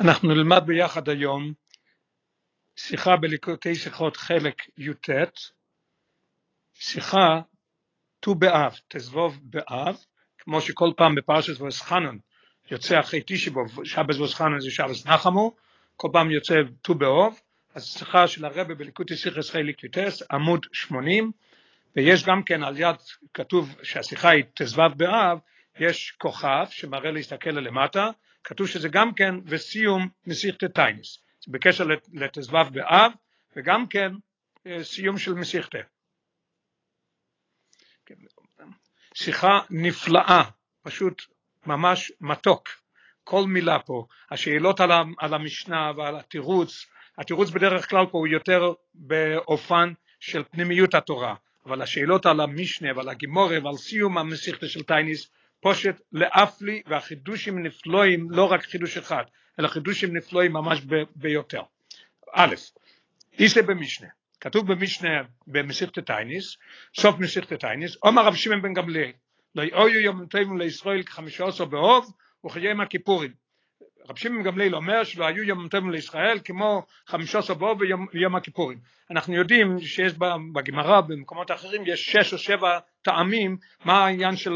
אנחנו נלמד ביחד היום שיחה בליקוטי שיחות חלק י"ט, שיחה ט"ו באב, תזבוב באב, כמו שכל פעם בפרשת וסחנון יוצא אחרי תשבוב, שבס וסחנון זה שבס נחמו, כל פעם יוצא ט"ו באב, אז שיחה של הרבי בליקוטי שיחס חלק י"ט, עמוד 80, ויש גם כן על יד כתוב שהשיחה היא תזבב באב, יש כוכב שמראה להסתכל למטה, כתוב שזה גם כן וסיום מסיכת טיינס, בקשר לתזבב באב וגם כן סיום של מסיכתה. שיחה נפלאה, פשוט ממש מתוק, כל מילה פה, השאלות על, המשנה ועל התירוץ, התירוץ בדרך כלל פה הוא יותר באופן של פנימיות התורה, אבל השאלות על המשנה ועל הגימורה ועל סיום המסיכתה של טייניס פושט לאפלי והחידושים נפלואים לא רק חידוש אחד אלא חידושים נפלואים ממש ביותר. א', איסה במשנה, כתוב במשנה במסיכת טייניס, סוף מסיכת טייניס, אומר רב שמעון בן גמליאל, לא יאויו יום טובים לישראל כחמישה עשר באוב וחיום הכיפורים. רב שמעון גמליאל אומר שלא היו יום טובים לישראל כמו חמישה עשר באוב ויום הכיפורים. אנחנו יודעים שיש בגמרא במקומות אחרים יש שש או שבע טעמים מה העניין של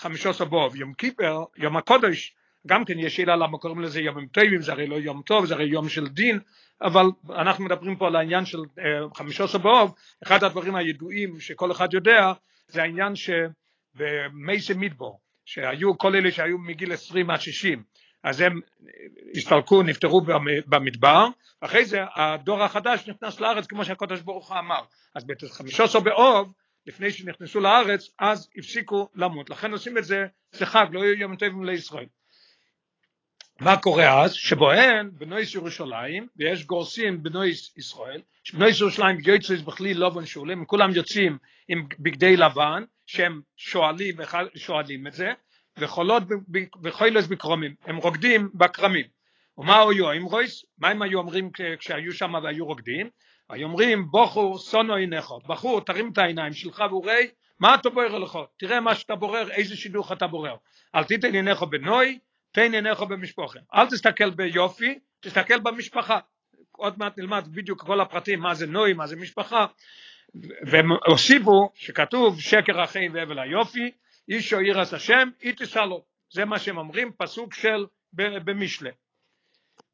חמישה סבוב, יום כיפר, יום הקודש, גם כן יש שאלה למה קוראים לזה יום טובים, זה הרי לא יום טוב, זה הרי יום של דין, אבל אנחנו מדברים פה על העניין של uh, חמישה סבוב, אחד הדברים הידועים שכל אחד יודע, זה העניין שבמייסי מדבור, שהיו כל אלה שהיו מגיל 20 עד 60, אז הם הסתלקו, נפטרו במדבר, אחרי זה הדור החדש נכנס לארץ כמו שהקדוש ברוך הוא אמר, אז בחמישה באוב לפני שנכנסו לארץ, אז הפסיקו למות. לכן עושים את זה, זה חג, לא יהיו יום טובים לישראל. מה קורה אז? שבוהן בנויס ירושלים, ויש גורסים בנויס ישראל, שבנויס ירושלים יוצאים בכלי לובן שולים, כולם יוצאים עם בגדי לבן, שהם שואלים, שואלים את זה, וחולות וחוילס בקרומים, הם רוקדים בכרמים. ומה היו האמרויס? מה הם היו אומרים כשהיו שם והיו רוקדים? אומרים בוחור סונו עיניך, בחור תרים את העיניים שלך וראי מה אתה בורר לך, תראה מה שאתה בורר, איזה שידוך אתה בורר, אל תיתן עיניך בנוי, תן עיניך במשפחה, אל תסתכל ביופי, תסתכל במשפחה, עוד מעט נלמד בדיוק כל הפרטים מה זה נוי, מה זה משפחה, והם הוסיפו שכתוב שקר החיים והבל היופי, איש או ירס השם, אי תישא לו, זה מה שהם אומרים, פסוק של במשלה.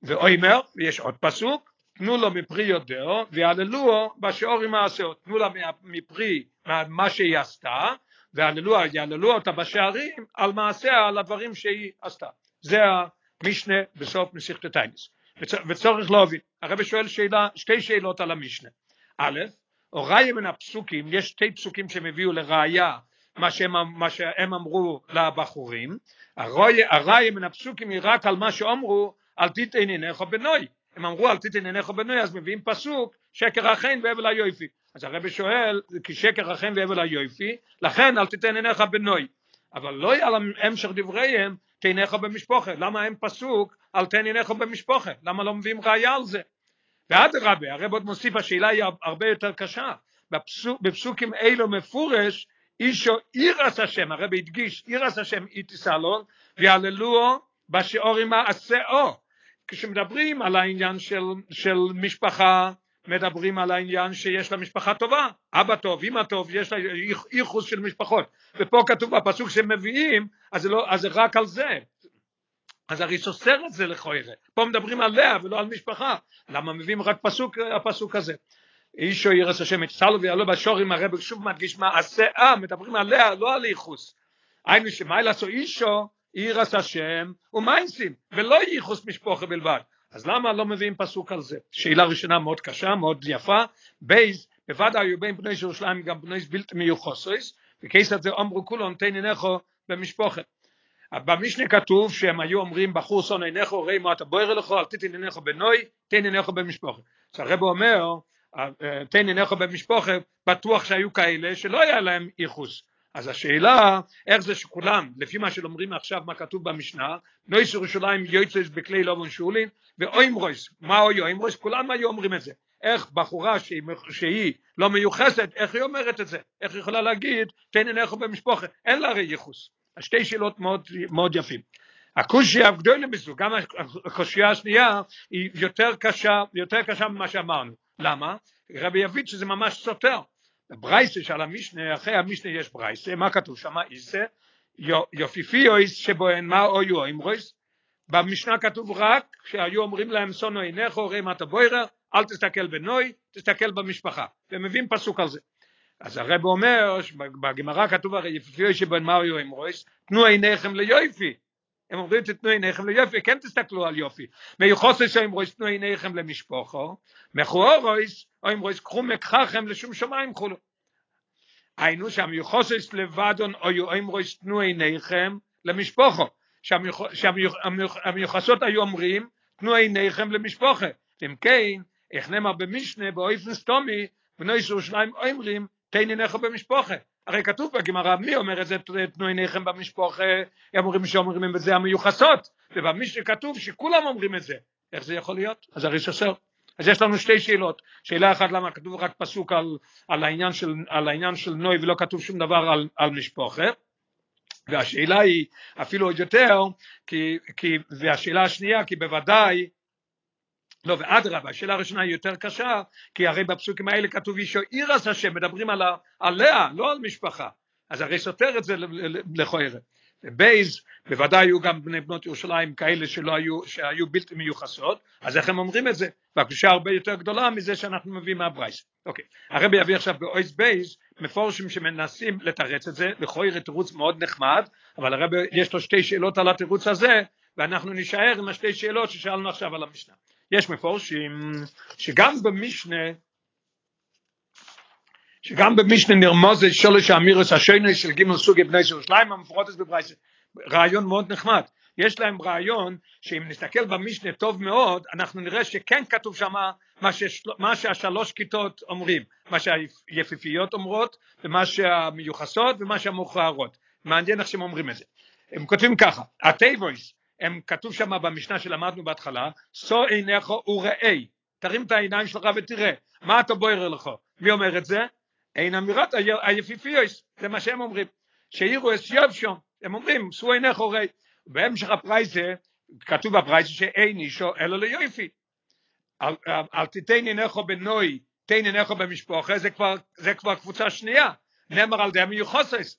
ואוימר, ויש עוד פסוק, תנו לו מפרי יודעו ויעללוהו בשאורי מעשהו, תנו לה מפרי מה שהיא עשתה ויעללו אותה בשערים על מעשיה, על הדברים שהיא עשתה. זה המשנה בסוף מסיכת טיינס. וצורך להבין, הרב שואל שאלה, שתי שאלות על המשנה. א', הוראי מן הפסוקים, יש שתי פסוקים שהם הביאו לראיה מה שהם, מה שהם אמרו לבחורים, הראי מן הפסוקים היא רק על מה שאומרו אל עיניך בנוי, הם אמרו אל תיתן עיניך בנוי אז מביאים פסוק שקר החן והבל היופי אז הרבי שואל כי שקר החן והבל היופי? לכן אל תיתן עיניך בנוי אבל לא על המשך דבריהם תעיניך במשפחה למה הם פסוק אל תן עיניך במשפחה למה לא מביאים ראיה על זה? ואדרבה הרב עוד מוסיף השאלה היא הרבה יותר קשה. בפסוק, בפסוקים אלו מפורש אישו אירס השם הרב הדגיש אירס השם איתיסלון ויעללוהו בשיעורים מעשאו כשמדברים על העניין של, של משפחה, מדברים על העניין שיש לה משפחה טובה, אבא טוב, אמא טוב, יש לה ייחוס של משפחות, ופה כתוב בפסוק שהם מביאים, אז זה, לא, אז זה רק על זה, אז הרי סוסר את זה לכוירה, פה מדברים על לאה ולא על משפחה, למה מביאים רק פסוק, הפסוק הזה? אישו ירס השם סלו ויעלו בשורים הרב שוב מדגיש מה אה, מדברים על לאה, לא על ייחוס, היינו שמה לעשות אישו עירס השם ומיינסים, ולא ייחוס משפחה בלבד. אז למה לא מביאים פסוק על זה? שאלה ראשונה מאוד קשה, מאוד יפה. בייז, בוודאי היו בין בני ירושלים גם בני בלתי מיוחסויס, וכיסא זה אמרו כולו נתן עיניכו במשפחה. במשנה כתוב שהם היו אומרים בחור שונא עיניכו ראי אתה בוער אליכו אל תתן עיניכו בנוי תן עיניכו במשפחה. אז הרב אומר תן עיניכו במשפחה בטוח שהיו כאלה שלא היה להם ייחוס אז השאלה איך זה שכולם לפי מה שאומרים עכשיו מה כתוב במשנה נויס ירושלים יוצאס בכלי לובן שולין ואוימרויס מה אוי אוימרויס כולם היו אומרים את זה איך בחורה שהיא, שהיא לא מיוחסת איך היא אומרת את זה איך היא יכולה להגיד תן עיניך במשפחה אין לה הרי ייחוס שתי שאלות מאוד, מאוד יפים הקושי הגדולה בזו, גם הקושייה השנייה היא יותר קשה, יותר קשה ממה שאמרנו. למה? רבי יביד שזה ממש סותר. ברייסה של המשנה, אחרי המשנה יש ברייסה, מה כתוב שם? איסה, יופיפיויס שבוהן מה אויו אימרויס, במשנה כתוב רק שהיו אומרים להם סונו עינך ראה מטה בוירה אל תסתכל בנוי תסתכל במשפחה. ומביאים פסוק על זה. אז הרב אומר בגמרא כתוב הרי יפיפיוי שבן מריו עם רויס? תנו עיניכם ליופי הם אומרים תתנו עיניכם ליופי כן תסתכלו על יופי. מיוחוסי שהם רויס תנו עיניכם למשפוחו מכוער רויס או עם רויס קחו מקחכם לשום שמיים חולו היינו שהמיוחוסס לבדון או עם רויס תנו עיניכם למשפוחו. שהמיוחסות היו אומרים תנו עיניכם למשפוחה אם כן איך נאמר במשנה באופן סתומי בני ירושלים אומרים תן עיניך במשפוחה הרי כתוב בגמרא מי אומר את זה? תנו עיניכם במשפוחה הם אומרים שאומרים את זה המיוחסות. ובמשנה כתוב שכולם אומרים את זה איך זה יכול להיות? אז הרי שסר אז יש לנו שתי שאלות. שאלה אחת למה כתוב רק פסוק על, על, העניין, של, על העניין של נוי ולא כתוב שום דבר על, על משפוחה? והשאלה היא אפילו עוד יותר, כי, כי, והשאלה השנייה, כי בוודאי, לא, ואדרבה, השאלה הראשונה היא יותר קשה, כי הרי בפסוקים האלה כתוב אישו אירס השם, מדברים על, עליה, לא על משפחה, אז הרי סותר את זה לכוירת. בייז, בוודאי היו גם בני בנות ירושלים כאלה שלא היו, שהיו בלתי מיוחסות, אז איך הם אומרים את זה? והקדושה הרבה יותר גדולה מזה שאנחנו מביאים מהברייס. אוקיי, הרבי יביא עכשיו באויס בייז, מפורשים שמנסים לתרץ את זה, לכויר תירוץ מאוד נחמד, אבל הרבי יש לו שתי שאלות על התירוץ הזה, ואנחנו נישאר עם השתי שאלות ששאלנו עכשיו על המשנה. יש מפורשים שגם במשנה שגם במשנה נרמוזת שולש האמירס השויני של גימל סוגי בני ירושלים המפורטת בברייסה רעיון מאוד נחמד יש להם רעיון שאם נסתכל במשנה טוב מאוד אנחנו נראה שכן כתוב שם מה. מה שהשלוש כיתות אומרים מה שהיפיפיות אומרות ומה שהמיוחסות ומה שהמוכררות מעניין איך שהם אומרים את זה הם כותבים ככה הטייבויס הם כתוב שם במשנה שלמדנו בהתחלה שא עיניך וראה תרים את העיניים שלך ותראה. מה אתה בוער לך? מי אומר את זה? אין אמירת היפיפיוס, זה מה שהם אומרים, שאירו אס יובשום, הם אומרים, שאו עינך הורי, בהמשך הפרייסה, כתוב בפרייסה שאין אישו אלא ליופי, אל, תיתן עינך בנוי, תן עינך במשפחה, זה כבר, זה כבר קבוצה שנייה, נאמר על די המיוחסס,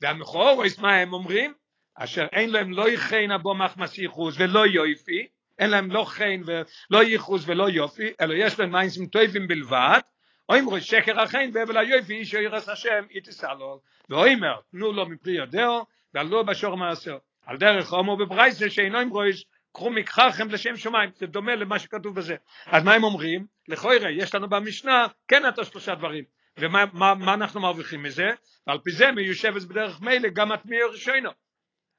והמכורס מה הם אומרים? אשר אין להם לא יכן אבו מחמס ייחוס ולא יופי, אין להם לא חן ולא ייחוס ולא יופי, אלא יש להם מיינסים טובים בלבד, אומרו שקר אכן בבל היופי איש ירס השם יתסלול ואומר תנו לו מפרי ידעו ועלו בשור מעשר על דרך הומו בברייסה שאינו עם רויש קחו מקחכם לשם שמיים זה דומה למה שכתוב בזה. אז מה הם אומרים? לכוירא יש לנו במשנה כן את השלושה דברים. ומה מה, מה אנחנו מרוויחים מזה? ועל פי זה מיושבת בדרך מילא גם התמיר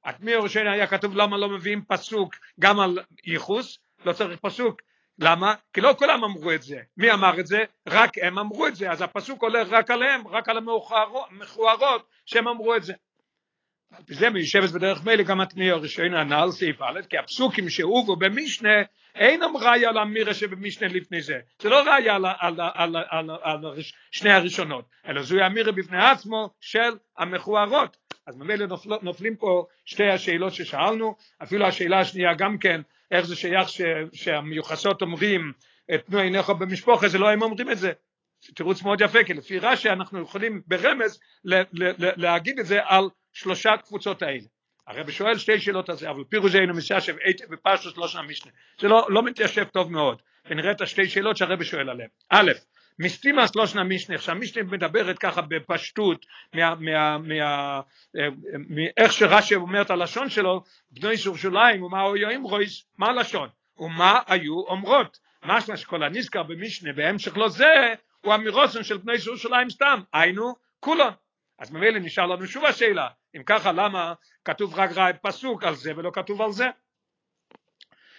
ראשינו התמיר ראשינו היה כתוב למה לא מביאים פסוק גם על ייחוס לא צריך פסוק למה? כי לא כולם אמרו את זה. מי אמר את זה? רק הם אמרו את זה, אז הפסוק הולך רק עליהם, רק על המכוערות שהם אמרו את זה. זה מיושבת בדרך מילא גם התניא הראשון הנ"ל סעיף א', כי הפסוקים שהובאו במשנה אינם ראיה על המירה שבמשנה לפני זה. זה לא ראיה על, על, על, על, על, על שני הראשונות, אלא זוהי המירה בפני עצמו של המכוערות. אז ממילא נופל, נופלים פה שתי השאלות ששאלנו, אפילו השאלה השנייה גם כן, איך זה שייך ש, שהמיוחסות אומרים תנו עיניך במשפחה, זה לא הם אומרים את זה. תירוץ מאוד יפה, כי לפי רש"י אנחנו יכולים ברמז ל, ל, ל, להגיד את זה על שלושה קבוצות האלה. הרב שואל שתי שאלות על זה, אבל פירוש אינו מסיישב היטב בפרשת לא של המשנה. זה לא, לא מתיישב טוב מאוד, ונראה את השתי שאלות שהרב שואל עליהן. א', מסתימה שלושן המשנה, שהמשנה מדברת ככה בפשטות, מה, מה, מה, מאיך שרש"י אומר את הלשון שלו, בני ירושלים ומה היו רויס, מה הלשון? ומה היו אומרות? משמע שכל הנזכר במשנה בהמשך לא זה, הוא אמירוסן של בני ירושלים סתם, היינו כולן. אז ממילא נשאר לנו שוב השאלה, אם ככה למה כתוב רק פסוק על זה ולא כתוב על זה?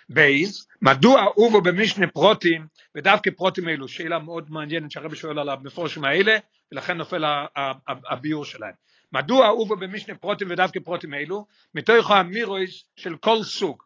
בייז, מדוע הובאו במשנה פרטים, ודווקא פרטים אלו, שאלה מאוד מעניינת שהרבי שואל על המפרשים האלה, ולכן נופל הביאור שלהם. מדוע הובאו במשנה פרטים ודווקא פרטים אלו? מתוך האמירות של כל סוג.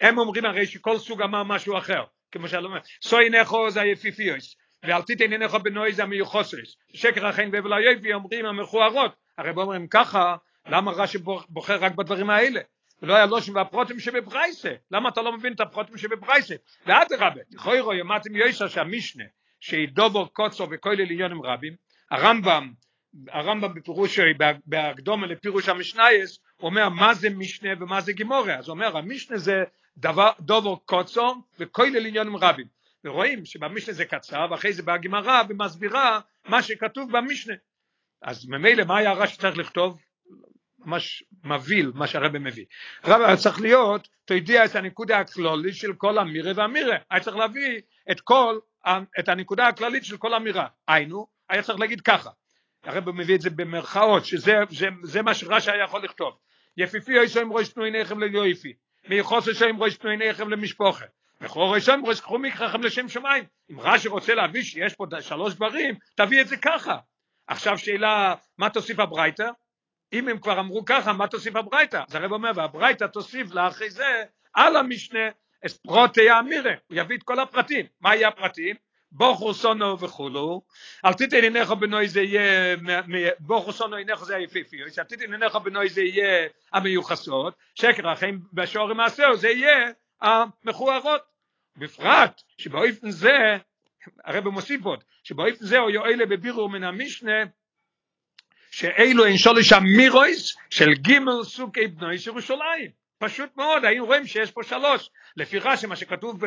הם אומרים הרי שכל סוג אמר משהו אחר, כמו שאני אומר, סוי נכו זה היפהפיות, ואל תיתן עיניך בנוי זה המיוחוסס, שקר החיים והבל היופי אומרים המכוערות, הרי אומרים ככה, למה רש"י בוחר רק בדברים האלה? ולא היה לושן והפרוטים שבברייסה, למה אתה לא מבין את הפרוטים שבברייסה? ואדרבה, לכוי רואה, אמרתם יויסר שהמשנה, שידובור קוצו וכולל עניונים רבים, הרמב"ם, הרמב"ם בפירוש, בהקדומה לפירוש המשנייס, אומר מה זה משנה ומה זה גימורה, אז הוא אומר המשנה זה דבר, קוצו וכולל עניונים רבים, ורואים שבמשנה זה קצר, ואחרי זה בגמרא ומסבירה מה שכתוב במשנה. אז ממילא מה היה רש"י צריך לכתוב? ממש מבהיל מה שהרבא מביא. הרב צריך להיות, אתה יודע את הנקודה הכלולית של כל אמירה ואמירה. היה צריך להביא את כל, את הנקודה הכללית של כל אמירה. היינו, היה צריך להגיד ככה. הרב מביא את זה במרכאות, שזה זה, זה מה שרש"י היה יכול לכתוב. יפיפי יסו עם ראש תנו עיניכם ליופי. מיוחוס יסו עם ראש תנו עיניכם למשפחה. לכאורה ראשון ראש קחו מקחכם לשם שמיים. אם רש"י רוצה להביא שיש פה שלוש דברים, תביא את זה ככה. עכשיו שאלה, מה תוסיף הברייתא? אם הם כבר אמרו ככה, מה תוסיף הברייתא? אז הרב אומר, והברייתא תוסיף לה אחרי זה, על המשנה, את פרוטי האמירה, הוא יביא את כל הפרטים. מה יהיה הפרטים? בוכו סונו וכולו, אל תיתן עיניך בנוי זה יהיה, בוכו סונו עיניך זה היפיפיות, אל תיתן עיניך בנוי זה יהיה המיוחסות, שקר החיים בשעורי מעשהו זה יהיה המכוערות. בפרט שבאופן זה, הרב מוסיף עוד, שבאופן זה הוא יועלה בבירור מן המשנה, שאלו אין שולש אמירויס של גימל סוכי בנוי ירושלים. פשוט מאוד, היינו רואים שיש פה שלוש. לפי רש"י, מה שכתוב,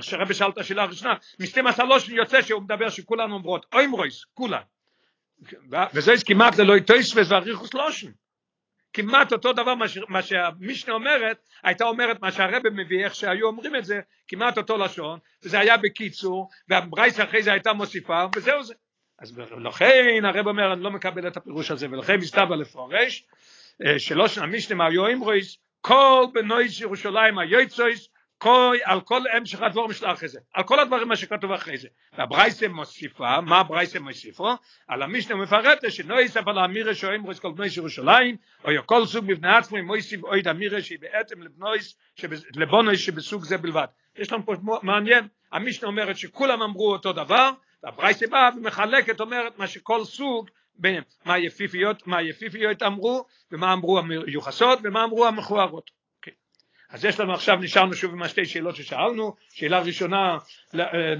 שרבי שאל את השאלה הראשונה, מסתם השלוש יוצא שהוא מדבר שכולנו אומרות, אוימרויס, כולן. וזה כמעט ללא יטויסווס ואריכוס לושן. כמעט אותו דבר מה, מה שהמשנה אומרת, הייתה אומרת מה שהרבא מביא, איך שהיו אומרים את זה, כמעט אותו לשון, וזה היה בקיצור, והברייס אחרי זה הייתה מוסיפה, וזהו זה. אז לכן הרב אומר אני לא מקבל את הפירוש הזה ולכן מסתבר לפורש שלא שנמשנה מהיו אמרויס כל בנויס ירושלים היוצויס כל, על כל המשך הדבור משלה אחרי זה, על כל הדברים מה שכתוב אחרי זה. והברייסה מוסיפה, מה הברייסה מוסיפה? על המשנה מפרטת שנויס אבל האמירה שאוהים רוס כל בנויס ירושלים, או כל סוג מבני עצמו עם מויסיב אוהד אמירה שהיא בעצם לבנויס, שבסוג זה בלבד. יש לנו פה מעניין, המשנה אומרת שכולם אמרו אותו דבר, והברייסה באה ומחלקת אומרת מה שכל סוג מה יפיפיות, מה יפיפיות אמרו ומה אמרו המיוחסות ומה אמרו המכוערות. Okay. אז יש לנו עכשיו, נשארנו שוב עם השתי שאלות ששאלנו, שאלה ראשונה,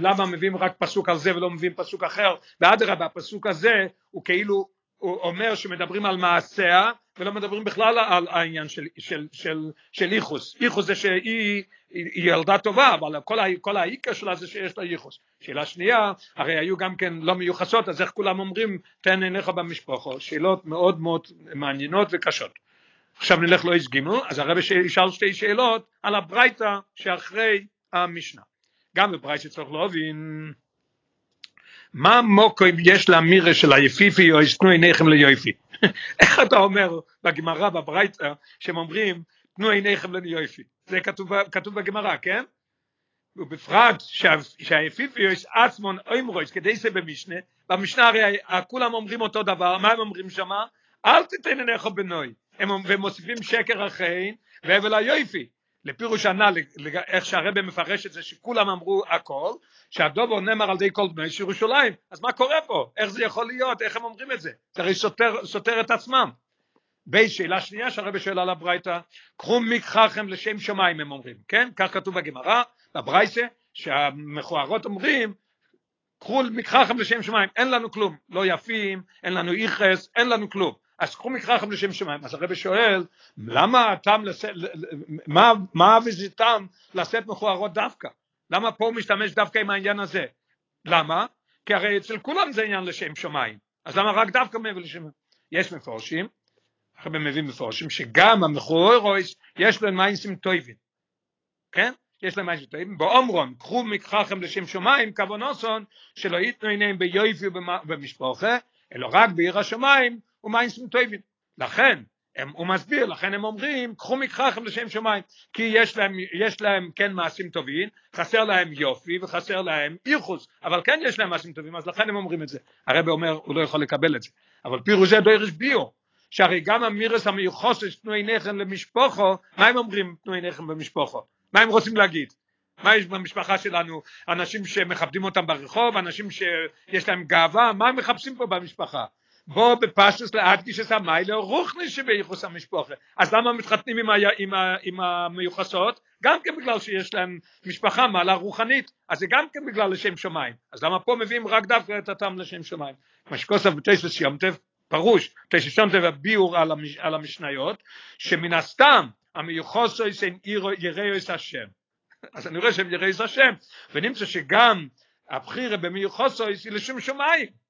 למה מביאים רק פסוק על זה ולא מביאים פסוק אחר, ואדרבה, הפסוק הזה הוא כאילו, הוא אומר שמדברים על מעשיה ולא מדברים בכלל על העניין של, של, של, של איחוס, איחוס זה שהיא היא ילדה טובה, אבל כל, כל העיקר שלה זה שיש לה ייחוס. שאלה שנייה, הרי היו גם כן לא מיוחסות, אז איך כולם אומרים, תן עיניך במשפחו? שאלות מאוד מאוד מעניינות וקשות. עכשיו נלך לא הסגימו, אז הרבי ישאל שתי שאלות על הברייתא שאחרי המשנה. גם בברייתא צריך להבין מה מוקוים יש לאמירה של היפיפי או ישנו עיניכם ליופי. איך אתה אומר בגמרא בברייתא שהם אומרים תנו עיניכם ליופי. זה כתוב, כתוב בגמרא, כן? ובפרט שהאפיפיוס עצמון אוימרויס כדי זה במשנה, במשנה הרי כולם אומרים אותו דבר, מה הם אומרים שמה? אל תיתן עיניך בנוי, הם מוסיפים שקר אחרי והבל היופי, לפירוש ענה, איך שהרבא מפרש את זה שכולם אמרו הכל, שהדובו נאמר על די כל בני ירושלים, אז מה קורה פה? איך זה יכול להיות? איך הם אומרים את זה? זה הרי סותר, סותר את עצמם. בשאלה שנייה שהרבא שואל על הברייתא, קחו מקחכם לשם שמיים הם אומרים, כן? כך כתוב בגמרא, בברייתא, שהמכוערות אומרים, קחו מקחכם לשם שמיים, אין לנו כלום, לא יפים, אין לנו איכס, אין לנו כלום. קחו מקחכם לשם שמיים. אז הרבא שואל, למה הטעם, לס... מה, מה הוויזיטם לשאת מכוערות דווקא? למה פה הוא משתמש דווקא עם העניין הזה? למה? כי הרי אצל כולם זה עניין לשם שמיים. אז למה רק דווקא מעבר לשם? יש מפורשים, הרבה מביאים מפורשים שגם המכוערויס יש להם מיינסים טויבים, כן? יש להם מיינסים טויבים, באומרון, קחו מקחכם לשם שמיים, כוונוסון, שלא ייתנו עיניהם ביופי ובמשפחה, אלא רק בעיר השמיים ומיינסים טויבים. לכן, הם, הוא מסביר, לכן הם אומרים, קחו מקחכם לשם שמיים, כי יש להם, יש להם כן מעשים טובים, חסר להם יופי וחסר להם איחוס, אבל כן יש להם מעשים טובים, אז לכן הם אומרים את זה. הרב אומר, הוא לא יכול לקבל את זה. אבל פירושי דוירש ביו, שהרי גם המירס המיוחסת תנו עיניכם למשפחו, מה הם אומרים תנו עיניכם במשפחו? מה הם רוצים להגיד? מה יש במשפחה שלנו? אנשים שמכבדים אותם ברחוב, אנשים שיש להם גאווה, מה הם מחפשים פה במשפחה? בו בפשטוס להדגיש את המיילה רוחני שבייחוס המשפחה. אז למה מתחתנים עם, ה, עם, ה, עם המיוחסות? גם כן בגלל שיש להם משפחה מעלה רוחנית, אז זה גם כן בגלל לשם שמיים. אז למה פה מביאים רק דווקא את הטעם לשם שמיים? מה שכוסף בתשע שיומטב, פרוש, תשע שיומטב הביאור על, המש, על המשניות, שמן הסתם המיוחסו הם את השם. אז אני רואה שהם יראו את השם, ונמצא שגם הבחירה במיוחסו היא לשם שמיים.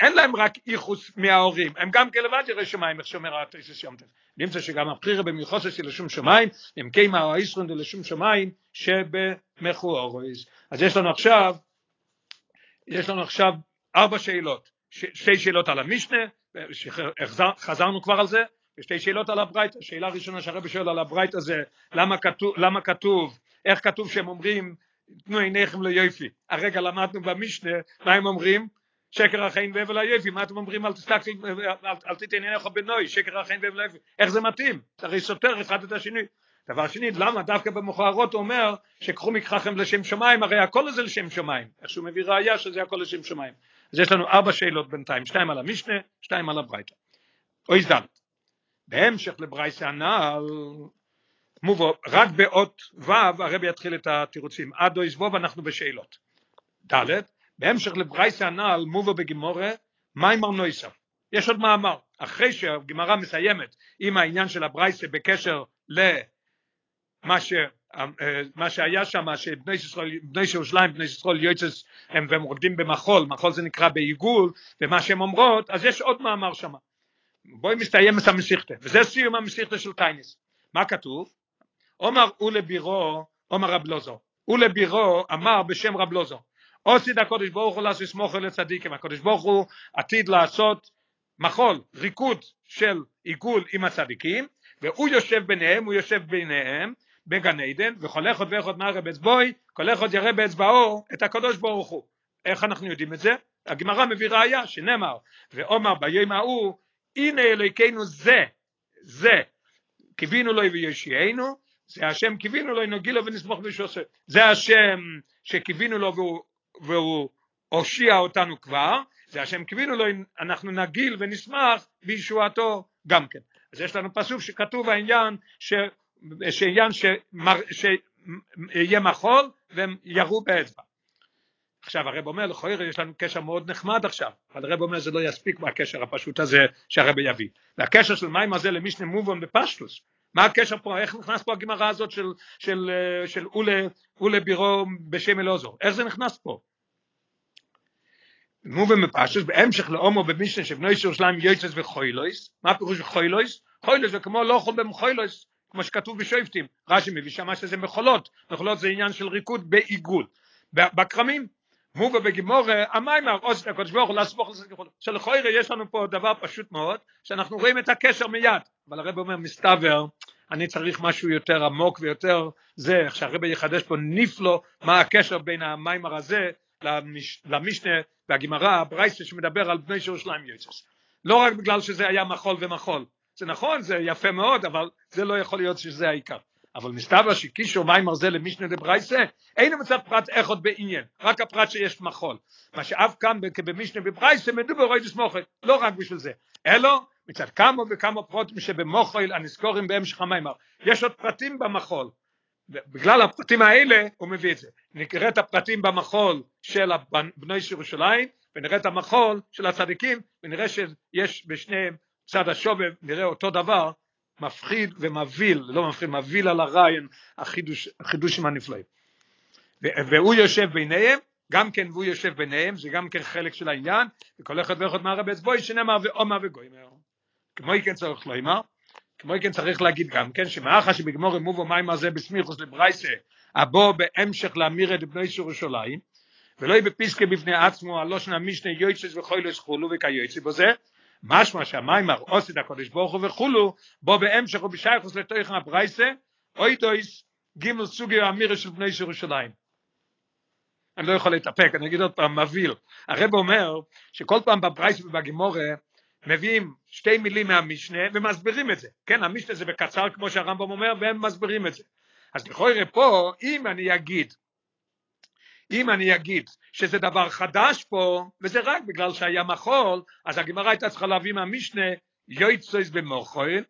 אין להם רק איחוס מההורים, הם גם כלבד יראי שמיים, איך שאומר התשע טף. נמצא שגם הבחירה במיוחסס היא לשום שמיים, הם קיימה או הישרון לשום שמיים שבמחו אורויז. אז יש לנו עכשיו, יש לנו עכשיו ארבע שאלות, שתי שאלות על המשנה, חזרנו כבר על זה, ושתי שאלות על הברייתא, שאלה ראשונה שהרבי שואל על הברייתא זה למה כתוב, למה כתוב, איך כתוב שהם אומרים תנו עיניכם ליופי, הרגע למדנו במשנה, מה הם אומרים? שקר החיים והבל היפי, מה אתם אומרים אל תסתכל, אל תיתן עיניך בנוי, שקר החיים והבל היפי, איך זה מתאים? הרי סותר אחד את השני. דבר שני, למה דווקא במכוערות הוא אומר שקחו מקחכם לשם שמיים, הרי הכל זה לשם שמיים, איך שהוא מביא ראייה שזה הכל לשם שמיים. אז יש לנו ארבע שאלות בינתיים, שתיים על המשנה, שתיים על הברייתא. אוי זדל. בהמשך לברייסה הנ"ל, מובו, רק באות ו' הרבי יתחיל את התירוצים, עד אוי זבוב אנחנו בשאלות. ד' בהמשך לברייסה הנ"ל מובו בגימורה מיימר נויסף יש עוד מאמר אחרי שהגמרא מסיימת עם העניין של הברייסה בקשר למה ש... מה שהיה שם שבני ירושלים, בני ישראל יוצס הם והם רוקדים במחול, מחול זה נקרא בעיגול ומה שהן אומרות, אז יש עוד מאמר שם. בואי מסתיים את המסיכתה, וזה סיום המסיכתה של טייניס. מה כתוב? עומר ולבירו, עומר רב לוזו, ולבירו אמר בשם רב לוזו, עושי הקודש ברוך הוא לעשות סמוך לצדיקים, הקודש ברוך הוא עתיד לעשות מחול, ריקוד של עיגול עם הצדיקים, והוא יושב ביניהם, הוא יושב ביניהם בגן עדן, וכל אחד ואחד נערה באצבעוי, כל אחד יראה באצבעו את הקדוש ברוך הוא. איך אנחנו יודעים את זה? הגמרא מביא ראיה שנאמר, ואומר ביום ההוא, הנה אלוהיכנו זה, זה, קיווינו לו ויושיענו, זה השם קיווינו לו נגילו ונסמוך בשעושה. זה השם שקיווינו לו והוא והוא הושיע אותנו כבר, זה השם קיווינו לו, אנחנו נגיל ונשמח בישועתו גם כן. אז יש לנו פסוק שכתוב העניין ש... שעניין. שיהיה מחול והם ירו באצבע. עכשיו הרב אומר לכויר יש לנו קשר מאוד נחמד עכשיו, אבל הרב אומר זה לא יספיק מהקשר הפשוט הזה שהרב יביא. והקשר של מים הזה למשנה מובון בפשטוס, מה הקשר פה, איך נכנס פה הגמרא הזאת של, של, של אולה, אולה בירו בשם אלעזור, איך זה נכנס פה? מובן מפשטוס, בהמשך לאומו במשנה שבני ירושלים יוצס וחוילויס, מה פירוש חוילויס? חוילויס זה כמו לא אוכל במחוילויס, כמו שכתוב בשופטים, רש"י מביא שמה שזה מחולות, מחולות זה עניין של ריקוד בעיגול, בכרמים, מובא בגימורה, המיימר, עושה הקדוש ברוך הוא לסמוך לזה שלכוירא יש לנו פה דבר פשוט מאוד, שאנחנו רואים את הקשר מיד, אבל הרב אומר מסתבר, אני צריך משהו יותר עמוק ויותר זה, איך שהרב יחדש פה נפלו מה הקשר בין המיימר הזה למשנה והגמרא, ברייסה שמדבר על בני ירושלים יוצס. לא רק בגלל שזה היה מחול ומחול, זה נכון, זה יפה מאוד, אבל זה לא יכול להיות שזה העיקר. אבל מסתבר שקישור מיימר זה למשנה דברייסה, אין מצב פרט אחד בעניין, רק הפרט שיש מחול. מה שאף כאן במשנה בברייסה מדובר רואי דסמוכת, לא רק בשביל זה, אלא מצד כמה וכמה פרוטים שבמוחל הנזכורים בהמשך המיימר. יש עוד פרטים במחול, בגלל הפרטים האלה הוא מביא את זה. נקרא את הפרטים במחול של בני ירושלים ונראה את המחול של הצדיקים ונראה שיש בשניהם צד השובב, נראה אותו דבר, מפחיד ומבהיל, לא מפחיד, מבהיל על הרעיון, החידוש, החידושים הנפלאים. והוא יושב ביניהם, גם כן והוא יושב ביניהם, זה גם כן חלק של העניין, וכל אחד ואחד מהרבי אצבוי שנאמר ואומר וגוימר. כמו כן צריך לומר, כמו כן צריך להגיד גם כן, שמאחר שבגמור מובו מים הזה בסמיכוס לברייסה, הבו בהמשך להמיר את בני ירושלים, ולא יהיה בפיסקה בפני עצמו, הלושן המשנה יויצס וחוילס חולו וכיוצא בזה, משמע שהמיימר עושית הקודש ברוך הוא וכולו, בו בהמשך ובשייכוס לתוכן הברייסה, אוי דויס גימל סוגי האמירה של בני ירושלים. אני לא יכול להתאפק, אני אגיד עוד פעם, מבהיל. הרב אומר שכל פעם בברייסה ובגימורה מביאים שתי מילים מהמשנה ומסבירים את זה. כן, המשנה זה בקצר כמו שהרמב"ם אומר, והם מסבירים את זה. אז לכאורה פה, אם אני אגיד, אם אני אגיד שזה דבר חדש פה, וזה רק בגלל שהיה מחול, אז הגמרא הייתה צריכה להביא מהמשנה יויצויס במוחויל,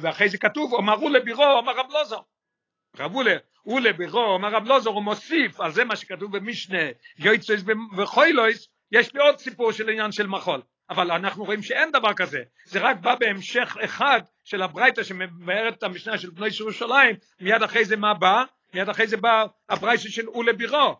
ואחרי זה כתוב, אמרו לבירו, אמר רב לוזו. רבו אולה בירו, אומר רב לוזור, הוא מוסיף, על זה מה שכתוב במשנה, יויצויס וחוילויס, יש לי עוד סיפור של עניין של מחול. אבל אנחנו רואים שאין דבר כזה, זה רק בא בהמשך אחד של הברייתא שמבארת את המשנה של בני ירושלים, מיד אחרי זה מה בא? מיד אחרי זה בא הברייתא של אולה בירו.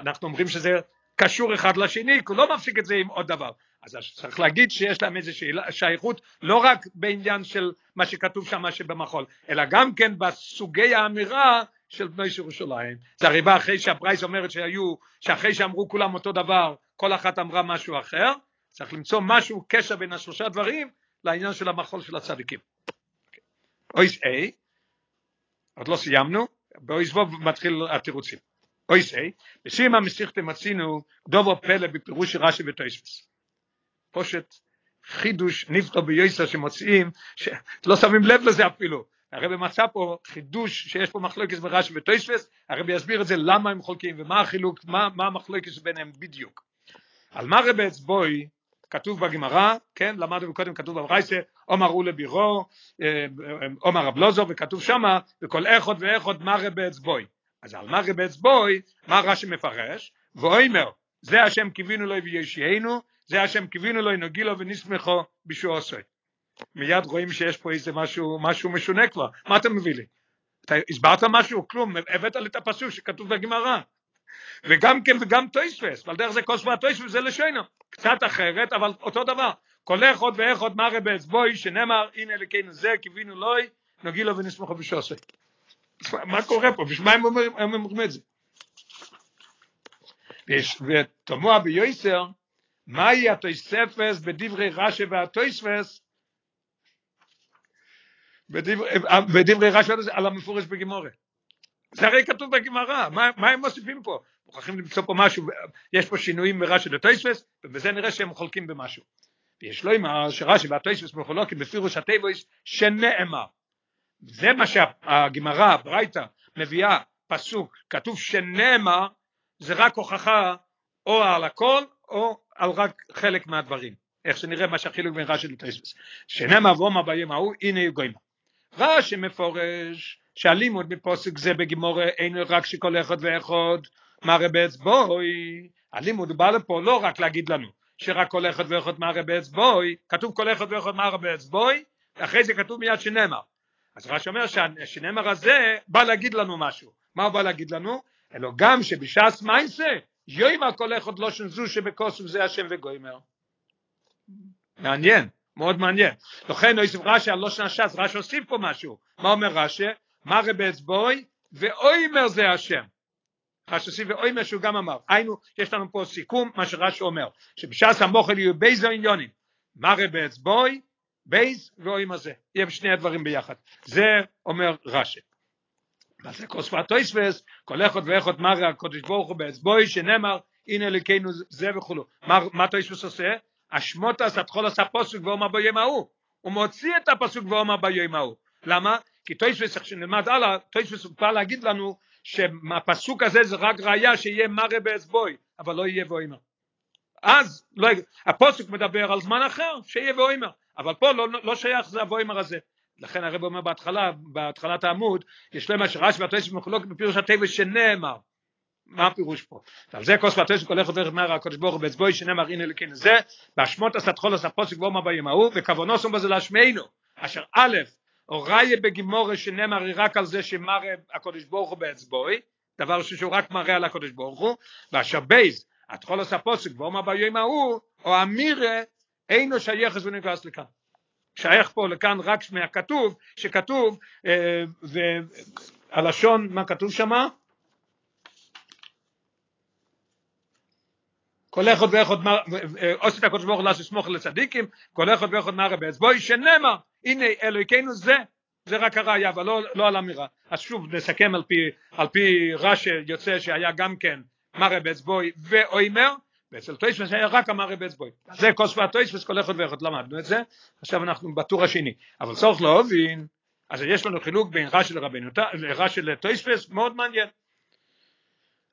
אנחנו, אומרים שזה קשור אחד לשני, כי הוא לא מפסיק את זה עם עוד דבר. אז צריך להגיד שיש להם איזו שייכות לא רק בעניין של מה שכתוב שם שבמחול, אלא גם כן בסוגי האמירה של בני ירושלים. זה הרי בא אחרי שהפרייס אומרת שהיו, שאחרי שאמרו כולם אותו דבר, כל אחת אמרה משהו אחר, צריך למצוא משהו, קשר בין השלושה דברים לעניין של המחול של הצדיקים. אויס A, עוד לא סיימנו, באויס ווב מתחיל התירוצים. אויס A, בסיום המסיכתם מצינו דובו פלא בפירוש רש"י וטויספס. פושט חידוש נפתו ביוסר שמוצאים, שלא שמים לב לזה אפילו. הרבי מצא פה חידוש שיש פה מחלוקת ברש"י וטויספס, הרבי יסביר את זה למה הם חולקים ומה החילוק, מה, מה המחלוקת ביניהם בדיוק. על מה רבי אצבוי כתוב בגמרא, כן, למדנו קודם כתוב בברייסה, עומר הוא לבירו, עומר רב לוזו, וכתוב שמה, וכל איכות ואיכות מה רבי אצבוי. אז על מה רבי אצבוי, מה רש"י מפרש? ואומר, זה השם קיווינו לו וישיינו, זה השם קיווינו לו נוגילו ונסמכו בשוע עושוי. מיד רואים שיש פה איזה משהו, משהו משונה כבר, מה אתה מביא לי? אתה הסברת משהו? כלום, הבאת לי את הפסוק שכתוב בגמרא. וגם כן וגם טויספס, ועל דרך זה כל שבוע טויספס זה לשונו, קצת אחרת אבל אותו דבר, כל אחד ואחד מראה באצבוי שנאמר הנה אלוקינו זה קיווינו לוי נוגילו ונסמכו בשוסי. מה קורה פה? בשביל מה הם אומרים את זה? ותמוה ביוסר מהי התויספס בדברי רש"י והתויספס בדברי רש"י על המפורש בגימורה. זה הרי כתוב בגמרא, מה, מה הם מוסיפים פה? מוכרחים למצוא פה משהו, יש פה שינויים ברש"י לטויספס, ובזה נראה שהם חולקים במשהו. ויש לו לומר שרש"י והטויספס מחולקים בפירוש הטבעוס שנאמר. זה מה שהגמרא, הברייתא, מביאה פסוק, כתוב שנאמר, זה רק הוכחה או על הכל או על רק חלק מהדברים. איך שנראה מה שהחילוק בין רש"י לטויספס. שנאמר ואומר ביום ההוא, הנה יגוימה. רש"י מפורש שהלימוד מפוסק זה בגימורה אין רק שכל אחד ואחד מראה באצבוי, הלימוד בא לפה לא רק להגיד לנו שרק כל אחד ואחד מראה באצבוי, כתוב כל אחד ואחד מראה באצבוי, אחרי זה כתוב מיד שנאמר. אז רש"י אומר שהשנאמר הזה בא להגיד לנו משהו. מה הוא בא להגיד לנו? אלא גם שבש"ס מייסה, יוימר כל אחד לא שנזו שבקוסם זה השם וגוימר. מעניין, מאוד מעניין. לכן הוא יוסיף רש"י על לא שנה ש"ס, רש"י הוסיף פה משהו. מה אומר רש"י? מראה באצבוי ואוימר זה השם. רש"י ואוימר שהוא גם אמר. היינו, יש לנו פה סיכום מה שרש"י אומר, שבש"ס המוכל יהיו בייז העניונים. מראה באצבוי, בייז ואוימר זה. יהיה שני הדברים ביחד. זה אומר רש"י. אז זה כוספת טויספס, כל אחד ואחד מראה הקודש ברוך הוא באצבוי שנאמר הנה אלוקינו זה וכולו. מה טויספס עושה? אשמות עשת חול עשה פוסק ואומר ביום ההוא. הוא מוציא את הפסוק ואומר ביום ההוא. למה? כי תוספות, איך שנלמד הלאה, תוספות הוא בא להגיד לנו שהפסוק הזה זה רק ראיה שיהיה מראה באצבעו, אבל לא יהיה ואומר. אז לא, הפסוק מדבר על זמן אחר, שיהיה ואומר, אבל פה לא, לא שייך זה האומר הזה. לכן הרב אומר בהתחלה, בהתחלת העמוד, יש לומר שרש"י והתוספות מחולקים בפירוש התיבה שנאמר. מה הפירוש פה? ועל זה כותב התוספות הולך מראה הקדוש ברוך הוא באצבעו שנאמר הנה לכן זה, באשמות עשת חול עשה פוסק ואומר ביום ההוא, וכוונוסום בזה להשמיענו, אשר א' או ראיה בגימורה שנאמר רק על זה שמראה הקודש ברוך הוא באצבוי, דבר שהוא רק מראה על הקודש ברוך הוא, ואשר בייז, התחול עשה פוסק ואומר ביום ההוא, או אמירה, אינו שייך אז ונכנס לכאן. שייך פה לכאן רק מהכתוב, שכתוב, אה, והלשון, מה כתוב שמה? כל אחד ואחד עושה את הקודש ברוך הוא לעשות מחול לצדיקים, כל אחד ואחד מראה באצבעו, שנאמר, הנה אלוקינו זה, זה רק הראיה, אבל לא, לא על אמירה. אז שוב נסכם על פי, על פי רש"י יוצא שהיה גם כן מראה באצבעו ואומר, ואצל תוספות היה רק המראה באצבעו. זה כותב תוספות כל אחד ואחד למדנו את זה, עכשיו אנחנו בטור השני. אבל צריך להבין, אז יש לנו חילוק בין רש"י לרבנו, רש"י לתוספות, מאוד מעניין.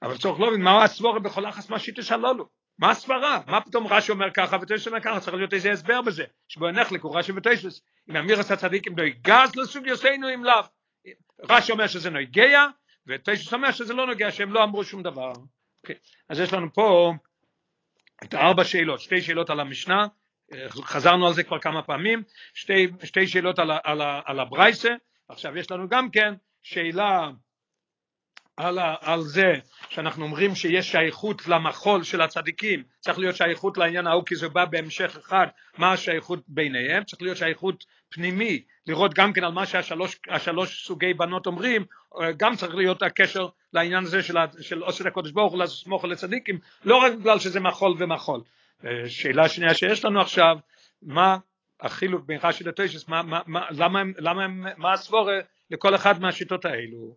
אבל צריך להבין מה הסבורה בכל אחס מה שיטה הללו. מה הסברה? מה פתאום רש"י אומר ככה ותשע אומר ככה? צריך להיות איזה הסבר בזה. שבו נחלק הוא רש"י ותשע. אם אמירס הצדיקים לא יגז לסוג יוסינו אם לאו. רש"י אומר שזה נוגע, ותשע אומר שזה לא נוגע, שהם לא אמרו שום דבר. אוקיי. אז יש לנו פה את ארבע שאלות, שתי שאלות על המשנה, חזרנו על זה כבר כמה פעמים, שתי, שתי שאלות על, על, על הברייסה, עכשיו יש לנו גם כן שאלה על, על זה שאנחנו אומרים שיש שייכות למחול של הצדיקים, צריך להיות שייכות לעניין ההוא כי זה בא בהמשך אחד, מה השייכות ביניהם, צריך להיות שייכות פנימי, לראות גם כן על מה שהשלוש סוגי בנות אומרים, גם צריך להיות הקשר לעניין הזה של, של עושר הקודש ברוך הוא לסמוך על הצדיקים, לא רק בגלל שזה מחול ומחול. שאלה שנייה שיש לנו עכשיו, מה החילוק בין רש"י לטוישס, מה, מה, מה, למה, למה, מה הסבורה לכל אחד מהשיטות האלו?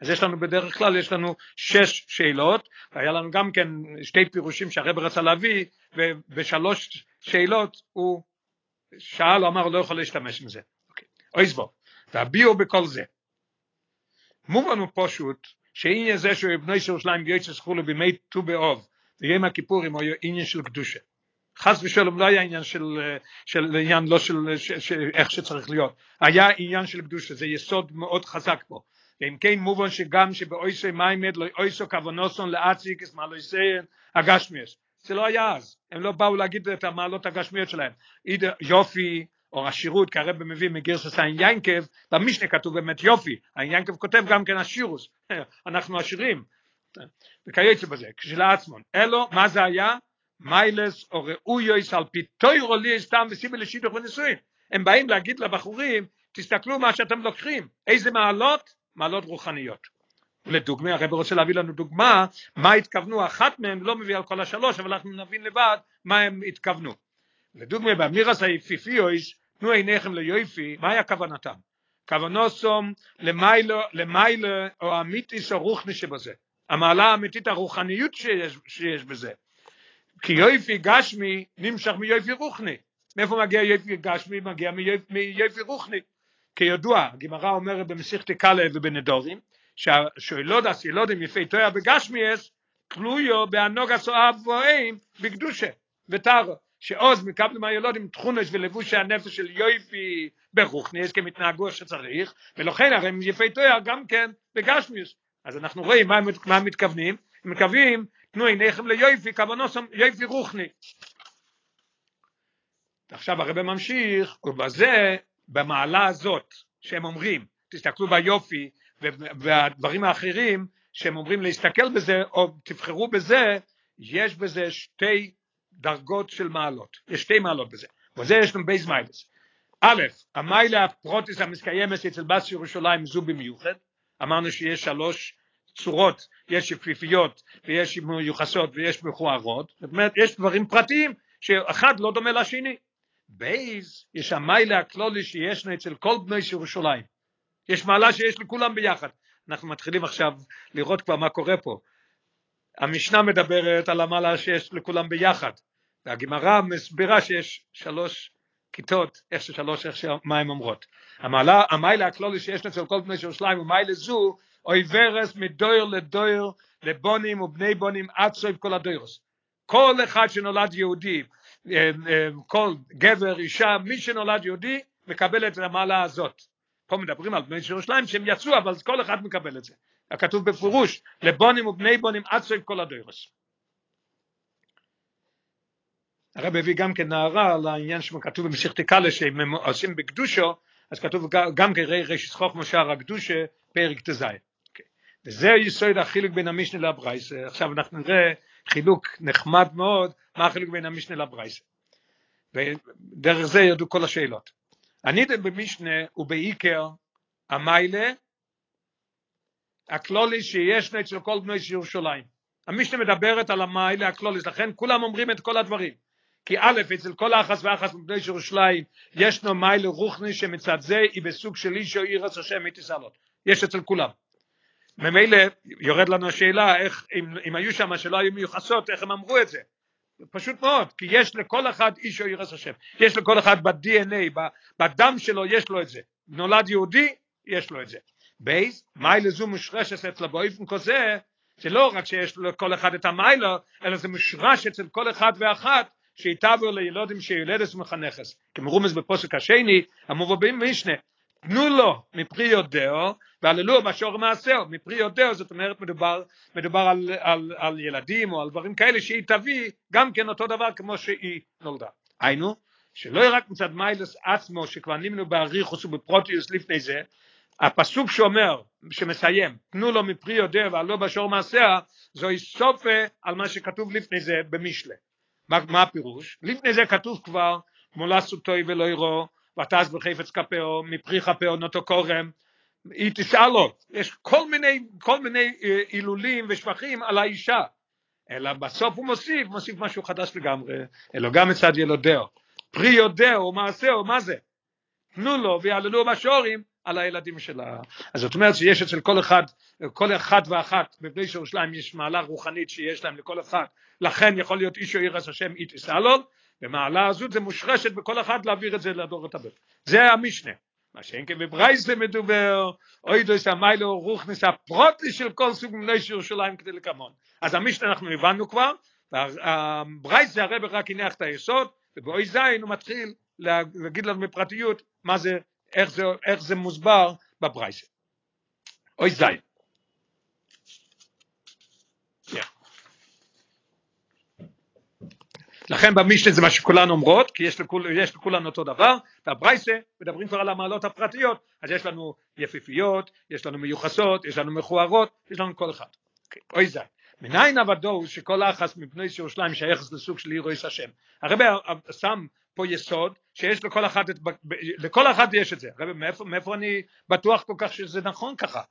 אז יש לנו בדרך כלל, יש לנו שש שאלות, והיה לנו גם כן שתי פירושים שהרב רצה להביא, ובשלוש שאלות הוא שאל, הוא אמר, לא יכול להשתמש עם זה. אוי סבור, והביאו בכל זה. מובן הוא פשוט, שעניין זה שהוא בני ירושלים ויועצס חולו בימי ט"ו באוב, ויום הכיפורים הוא עניין של קדושה. חס ושלום לא היה עניין של, של עניין לא של, של, של איך שצריך להיות, היה עניין של קדושה, זה יסוד מאוד חזק פה. ואם כן מובן שגם שבאויסי מיימד לא אויסו כוונוסון לאציק את מעלויסיין הגשמיאס. זה לא היה אז, הם לא באו להגיד את המעלות הגשמיות שלהם. יופי או השירות, כי הרב מביא מגרסס העין ינקב, במשנה כתוב באמת יופי, העין ינקב כותב גם כן השירוס, אנחנו עשירים, וכיוצא בזה, כשלעצמון, אלו, מה זה היה? מיילס או ראויויס על פי תוירו לי סתם וסיבי לשידוך ונישואין. הם באים להגיד לבחורים, תסתכלו מה שאתם לוקחים, איזה מעלות? מעלות רוחניות. לדוגמה, הרב רוצה להביא לנו דוגמה, מה התכוונו, אחת מהן לא מביא על כל השלוש, אבל אנחנו נבין לבד מה הם התכוונו. לדוגמה, באמירס היפיפיויס, תנו עיניכם ליופי, מה היה כוונתם? כוונוסום למיילו או אמיתיס או רוחני שבזה. המעלה האמיתית הרוחניות שיש, שיש בזה. כי יופי גשמי נמשך מיופי רוחני. מאיפה מגיע יופי גשמי? מגיע מיופי רוחני. כידוע, הגמרא אומרת במסיכתי קאלה ובנדורים, שהשאלודס ילודים יפי תויה בגשמיאס, תלויו בהנוגה סואב ואוהים בקדושה וטרו. שעוז מקבלים הילודים תכונש ולבושי הנפש של יויפי ברוכניס כמתנהגו שצריך ולכן הרי הם יפי תואר גם כן בגשמיוס אז אנחנו רואים מה, מה מתכוונים הם מקווים תנו עיניכם ליויפי כוונוסם יויפי רוחני עכשיו הרב ממשיך ובזה במעלה הזאת שהם אומרים תסתכלו ביופי והדברים האחרים שהם אומרים להסתכל בזה או תבחרו בזה יש בזה שתי דרגות של מעלות, יש שתי מעלות בזה, וזה יש לנו בייס מיילס. א', המעלה הפרטית המתקיימת אצל בת ירושלים זו במיוחד, אמרנו שיש שלוש צורות, יש יפיפיות ויש מיוחסות ויש מכוערות, זאת אומרת יש דברים פרטיים שאחד לא דומה לשני. ב' יש המעלה הכללית שיש אצל כל בני ירושלים, יש מעלה שיש לכולם ביחד. אנחנו מתחילים עכשיו לראות כבר מה קורה פה. המשנה מדברת על המעלה שיש לכולם ביחד, והגמרא מסבירה שיש שלוש כיתות, איך ששלוש, איך שמה הן אומרות. המעלה, המיילה הכלולי שיש אצל כל בני ירושלים ומיילה זו, אוי ורס מדויר לדויר לבונים ובני בונים עד סוף כל הדוירוס. כל אחד שנולד יהודי, כל גבר, אישה, מי שנולד יהודי, מקבל את המעלה הזאת. פה מדברים על בני ירושלים שהם יצאו, אבל כל אחד מקבל את זה. הכתוב בפירוש, לבונים ובני בונים עד סוף כל הדוירוס. הרב הביא גם כן נערה על העניין שכתוב במשיכת קאלה שהם עושים בקדושו, אז כתוב גם כן רשת חוכמה שער הקדושה פרק ט"ז. וזה יסוד החילוק בין המשנה לברייס. עכשיו אנחנו נראה חילוק נחמד מאוד, מה החילוק בין המשנה לברייס. ודרך זה ירדו כל השאלות. הנידן במשנה הוא בעיקר המיילה, הכלולי שיש אצל כל בני ירושלים. המשנה מדברת על המיילה הכלוליס, לכן כולם אומרים את כל הדברים. כי א', אצל כל האחס ואחס מבני ירושלים, ישנו מיילה רוחני שמצד זה היא בסוג של איש או עירס השם מתסעלות. יש אצל כולם. ממילא יורד לנו השאלה איך, אם, אם היו שם שלא היו מיוחסות, איך הם אמרו את זה. פשוט מאוד, כי יש לכל אחד אישה יראת השם. יש לכל אחד ב-DNA, בדם שלו יש לו את זה. נולד יהודי, יש לו את זה. ב', מעלה זו מושרשת אצלה באופן כזה, זה לא רק שיש לכל אחד את המעלה, אלא זה מושרש אצל כל אחד ואחת שטבעה ללידה שיולדת ומחנכת. כמרומז בפסוק השני, המובא משנה, תנו לו מפרי ידיה, ויהללוה בשערים מעשיה, מפרי ידיה, זאת אומרת מדובר, מדובר על, על, על ילדים או על דברים כאלה שהיא תביא גם כן אותו דבר כמו שהיא נולדה. היינו, שלא יהיה רק מצד מיילס עצמו שכבר נמנו באריכוס ובפרוטיוס לפני זה, הפסוק שאומר, שמסיים, תנו לו מפרי יודע ועלו בשור מעשיה, זוהי סופה על מה שכתוב לפני זה במשלה. מה, מה הפירוש? לפני זה כתוב כבר, טוי ולא ירו, ותעש בחפץ כפאו, מפרי כפאו נוטו קורם, היא תשאל לו, יש כל מיני, כל מיני הילולים ושבחים על האישה, אלא בסוף הוא מוסיף, מוסיף משהו חדש לגמרי, אלא גם מצד ילודהו, פרי יודעו מעשהו, מה זה? תנו לו ויעללו בשורים על הילדים שלה. אז זאת אומרת שיש אצל כל אחד, כל אחד ואחת בבני ירושלים יש מעלה רוחנית שיש להם לכל אחד, לכן יכול להיות איש או עירס השם איטיס אלול, ומעלה הזאת זה מושרשת בכל אחד להעביר את זה לדור את הבא. זה המשנה. מה שאין כן בברייסה מדובר, אוי דויס המיילו רוחניס הפרוטי של כל סוג בני ירושלים כדי לקמון. אז המשנה אנחנו הבנו כבר, והברייסה הרב רק הניח את היסוד, ובאוי זין הוא מתחיל להגיד לנו בפרטיות מה זה איך זה, איך זה מוסבר בברייסה. אוי זין. לכן במשנה זה מה שכולן אומרות, כי יש, לכול, יש לכולן אותו דבר, והברייסה מדברים כבר על המעלות הפרטיות, אז יש לנו יפיפיות, יש לנו מיוחסות, יש לנו מכוערות, יש לנו כל אחד. Okay. אוי זין. מניין עבדו שכל אחס מבני ירושלים שייכס לסוג של עיר השם. הרב שם פה יסוד שיש לכל אחד, את, לכל אחד יש את זה, רבי מאיפה, מאיפה אני בטוח כל כך שזה נכון ככה,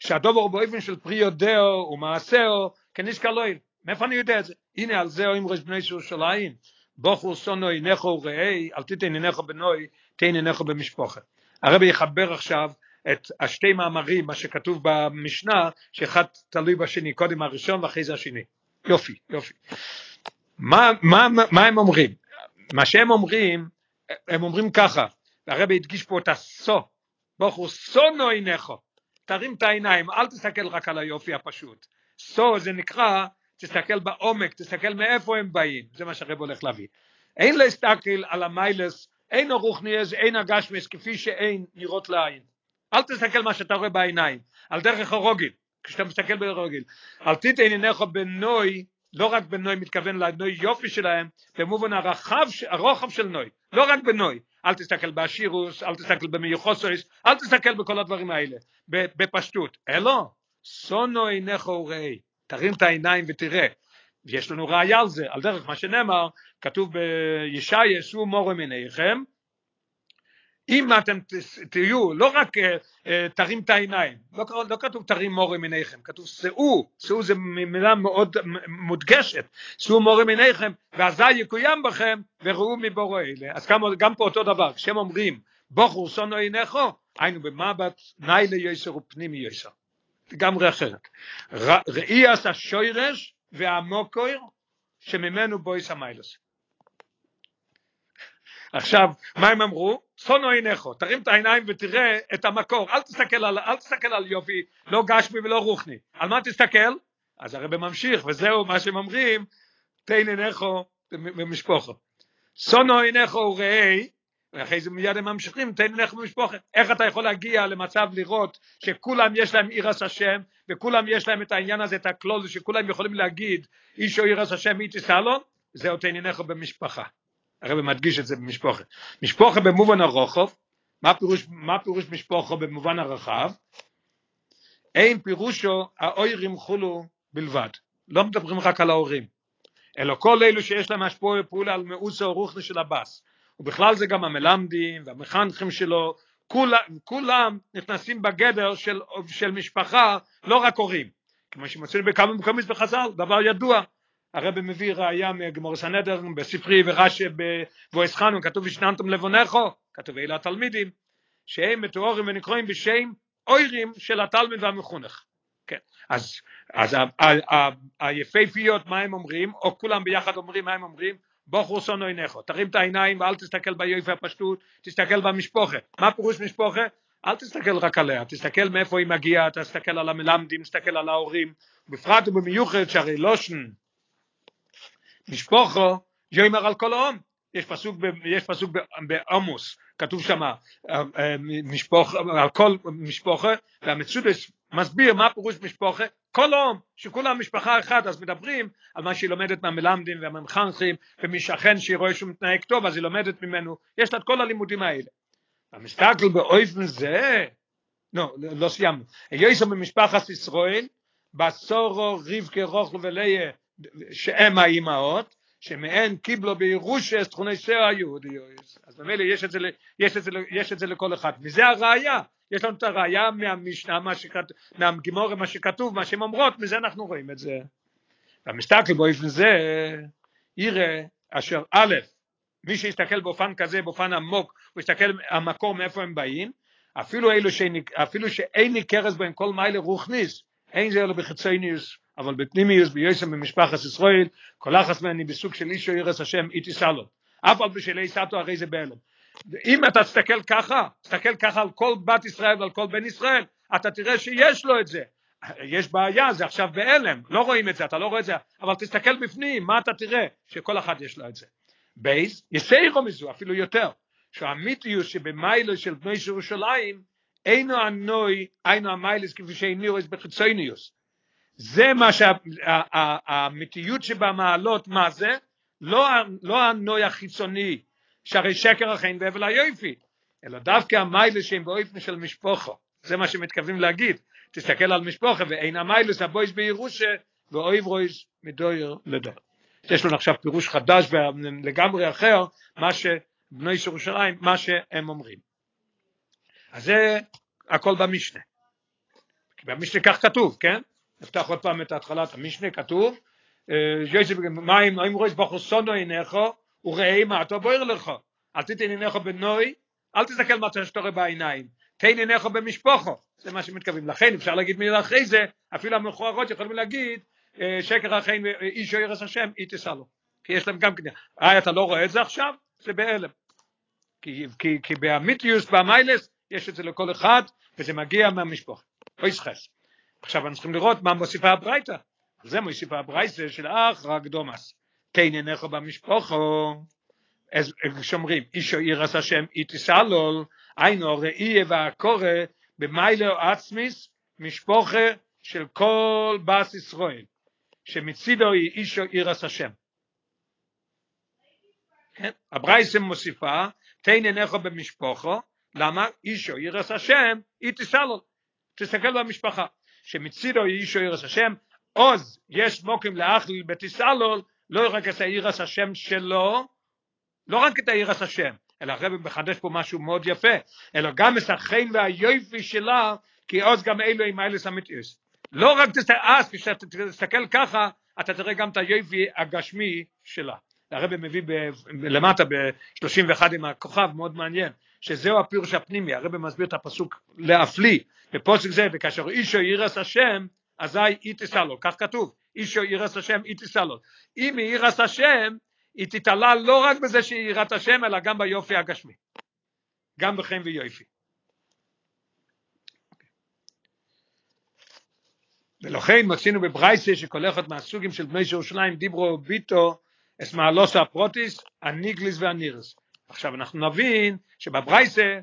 שהדובר באופן של פרי יודעו ומעשהו כניסקה לא מאיפה אני יודע את זה? הנה על זה אומרים בני ירושלים, בוכו סונו אינכו וראי, אל תיתן אינכו בנוי, תן אינכו במשפחה. הרבי יחבר עכשיו את השתי מאמרים, מה שכתוב במשנה, שאחד תלוי בשני, קודם הראשון ואחרי זה השני. יופי, יופי. מה, מה, מה הם אומרים? מה שהם אומרים, הם אומרים ככה, הרבי הדגיש פה את הסו, בוכו סונו עיניכו, תרים את העיניים, אל תסתכל רק על היופי הפשוט. סו זה נקרא, תסתכל בעומק, תסתכל מאיפה הם באים, זה מה שהרב הולך להביא. אין להסתכל על המיילס, אין הרוחניאס, אין הגשמס, כפי שאין נראות לעין. אל תסתכל מה שאתה רואה בעיניים, על דרך הרוגל, כשאתה מסתכל ברוגל. אל תיתן עיניך בנוי לא רק בנוי מתכוון לנוי יופי שלהם, במובן הרחב, הרוחב של נוי, לא רק בנוי, אל תסתכל באשירוס, אל תסתכל במיוחוסויס, אל תסתכל בכל הדברים האלה, בפשטות, אלו, סונו עיניך וראי, תרים את העיניים ותראה, ויש לנו ראיה על זה, על דרך מה שנאמר, כתוב בישעיה, שאו מורם עיניכם, אם אתם תהיו, לא רק uh, תרים את העיניים, לא, לא כתוב תרים מורם עיניכם, כתוב שאו, שאו זה מילה מאוד מודגשת, שאו מורם עיניכם, ואזי יקוים בכם, וראו מבורו אלה. אז גם, גם פה אותו דבר, כשהם אומרים, בוכו שונו עיניכו, היינו במבט ניילה יסר ופנימי יסר. לגמרי אחרת. ראי עשה שוירש והמוקויר שממנו בויס המיילוס. עכשיו, מה הם אמרו? צונו עיניך, תרים את העיניים ותראה את המקור, אל תסתכל על, אל תסתכל על יופי, לא גשמי ולא רוחני. על מה תסתכל? אז הרב ממשיך, וזהו מה שהם אומרים, תן עיניך במשפחה. צונו עיניך וראי, ואחרי זה מיד הם ממשיכים, תן עיניך במשפחה. איך אתה יכול להגיע למצב לראות שכולם יש להם עירס השם, וכולם יש להם את העניין הזה, את הכלול, שכולם יכולים להגיד, איש או עירס השם איתי סלון, זהו תן עיניך במשפחה. הרב מדגיש את זה במשפחה. משפחה במובן הרוחב, מה פירוש, מה פירוש משפחה במובן הרחב? אין פירושו האוירים חולו בלבד, לא מדברים רק על ההורים, אלא כל אלו שיש להם השפוע פעולה על מאוס הרוחני של הבאס, ובכלל זה גם המלמדים והמחנכים שלו, כולם, כולם נכנסים בגדר של, של משפחה, לא רק הורים, כמו שמצאנו בכמה מקומות בחז"ל, דבר ידוע, הרב מביא ראייה מגמור סנדר בספרי ורש"י בבואס חנון כתוב ושננתם לבונכו כתוב אלה התלמידים שהם מתוארים ונקראים בשם אוירים של התלמיד והמחונך כן. אז אז היפהפיות מה הם אומרים? או כולם ביחד אומרים מה הם אומרים בוכו סונו עיניך. תרים את העיניים ואל תסתכל ביופי הפשטות תסתכל במשפחה מה פירוש משפחה אל תסתכל רק עליה, תסתכל מאיפה היא מגיעה, תסתכל על המלמדים, תסתכל על ההורים, בפרט ובמיוחד שהרי לושן משפוחו יאמר על כל העם, יש פסוק, יש פסוק בעמוס, כתוב שם אה, אה, משפוח, על כל משפוחה, והמצודס מסביר מה פירוש משפוחה, כל העם, שכולם משפחה אחת, אז מדברים על מה שהיא לומדת מהמלמדים והמחנכים, ומשכן שהיא רואה שהוא מתנהג טוב, אז היא לומדת ממנו, יש לה את כל הלימודים האלה. המסתכל באויפן זה, לא, לא סיימנו, יויסו במשפחת ישראל, בסורו רבקה רוחל וליה, שהם האימהות, שמהן קיבלו בירושה תכוני שיער היהודיות. אז במילא יש יש יש את זה לכל אחד. וזה הראיה, יש לנו את הראיה מהמשנה, מה שכתוב, מהגימורה, מה שכתוב, מה שהן אומרות, מזה אנחנו רואים את זה. והמסתכל באופן זה, יראה אשר א', מי שיסתכל באופן כזה, באופן עמוק, הוא יסתכל המקור מאיפה הם באים, אפילו אלו שאין, אפילו שאין ניכרס בהם כל מיילה רוחניס, אין זה אלו בחיצוניוס, אבל בפנימיוס ביוסם במשפחת ישראל, כל אחת מהני בסוג של אישו ירס השם איתי סלו. אף על בשלי סטו הרי זה בהלם. אם אתה תסתכל ככה, תסתכל ככה על כל בת ישראל ועל כל בן ישראל, אתה תראה שיש לו את זה. יש בעיה, זה עכשיו בהלם, לא רואים את זה, אתה לא רואה את זה, אבל תסתכל בפנים, מה אתה תראה? שכל אחד יש לו את זה. בייס, יסיירו מזו, אפילו יותר, שהמיתיוס שבמיילו של בני ירושלים, אינו הנוי, אינו המיילס כפי שאינו בחיצוניוס. זה מה שהאמיתיות שבמעלות, מה זה? לא, לא הנוי החיצוני, שהרי שקר החיים והבל היופי, אלא דווקא המיילה שהם באופן של משפוחו, זה מה שמתכוונים להגיד, תסתכל על משפוחה ואין המיילס הבויס בירושה ואויב רויס מדויר לדור. יש לנו עכשיו פירוש חדש ולגמרי אחר, מה שבני ירושלים, מה שהם אומרים. אז זה הכל במשנה. במשנה כך כתוב, כן? נפתח עוד פעם את התחלת המשנה, כתוב, מים, אם רואה בחור סונו עיניך, וראה אתה בוער לך. אל תתן עיניך בנוי, אל תסתכל מה שאתה רואה בעיניים. תן עיניך במשפחו, זה מה שמתכוונים. לכן אפשר להגיד מילה אחרי זה, אפילו המכוערות יכולים להגיד, שקר החיים איש או ירס השם, היא תישא לו. כי יש להם גם כן, אה, אתה לא רואה את זה עכשיו? זה בהלם. כי, כי, כי באמיתיוס, במיילס, יש את זה לכל אחד, וזה מגיע מהמשפחה. אוי סחס. עכשיו אנחנו צריכים לראות מה מוסיפה הברייתא. זה מוסיפה הברייתא של אח רק דומאס. תן עיניך במשפחו. אז שומרים, אישו ירס השם איתיסלול, היינו ראי והקורא במיילו עצמיס, משפחה של כל בס ישראל, שמצידו היא אישו ירס השם. כן? הברייסם מוסיפה, תן עיניך במשפחו, למה? אישו ירס השם, איתיסלול. תסתכל במשפחה. שמצידו אישו ירס השם, עוז יש מוקים לאכליל בתיסלול, לא רק את הירס השם שלו, לא רק את הירס השם, אלא הרב מחדש פה משהו מאוד יפה, אלא גם את החן והיופי שלה, כי עוז גם אלו עם אילס אמיתיוס. לא רק אז כשאתה תסתכל ככה, אתה תראה גם את היופי הגשמי שלה. הרב מביא ב, למטה ב-31 עם הכוכב, מאוד מעניין, שזהו הפירוש הפנימי, הרב מסביר את הפסוק להפליא, בפוסק זה, וכאשר אישו ירס השם, אזי היא תישא לו, כך כתוב, אישו ירס השם היא לו. אם היא ירס השם, היא תתעלה לא רק בזה שהיא יראת השם, אלא גם ביופי הגשמי. גם בחן ויופי. ולכן מצינו בברייסה שכל אחד מהסוגים של בני ירושלים דיברו ביטו אס מעלוס הפרוטיס, הניגליס והנירס. עכשיו אנחנו נבין שבברייסה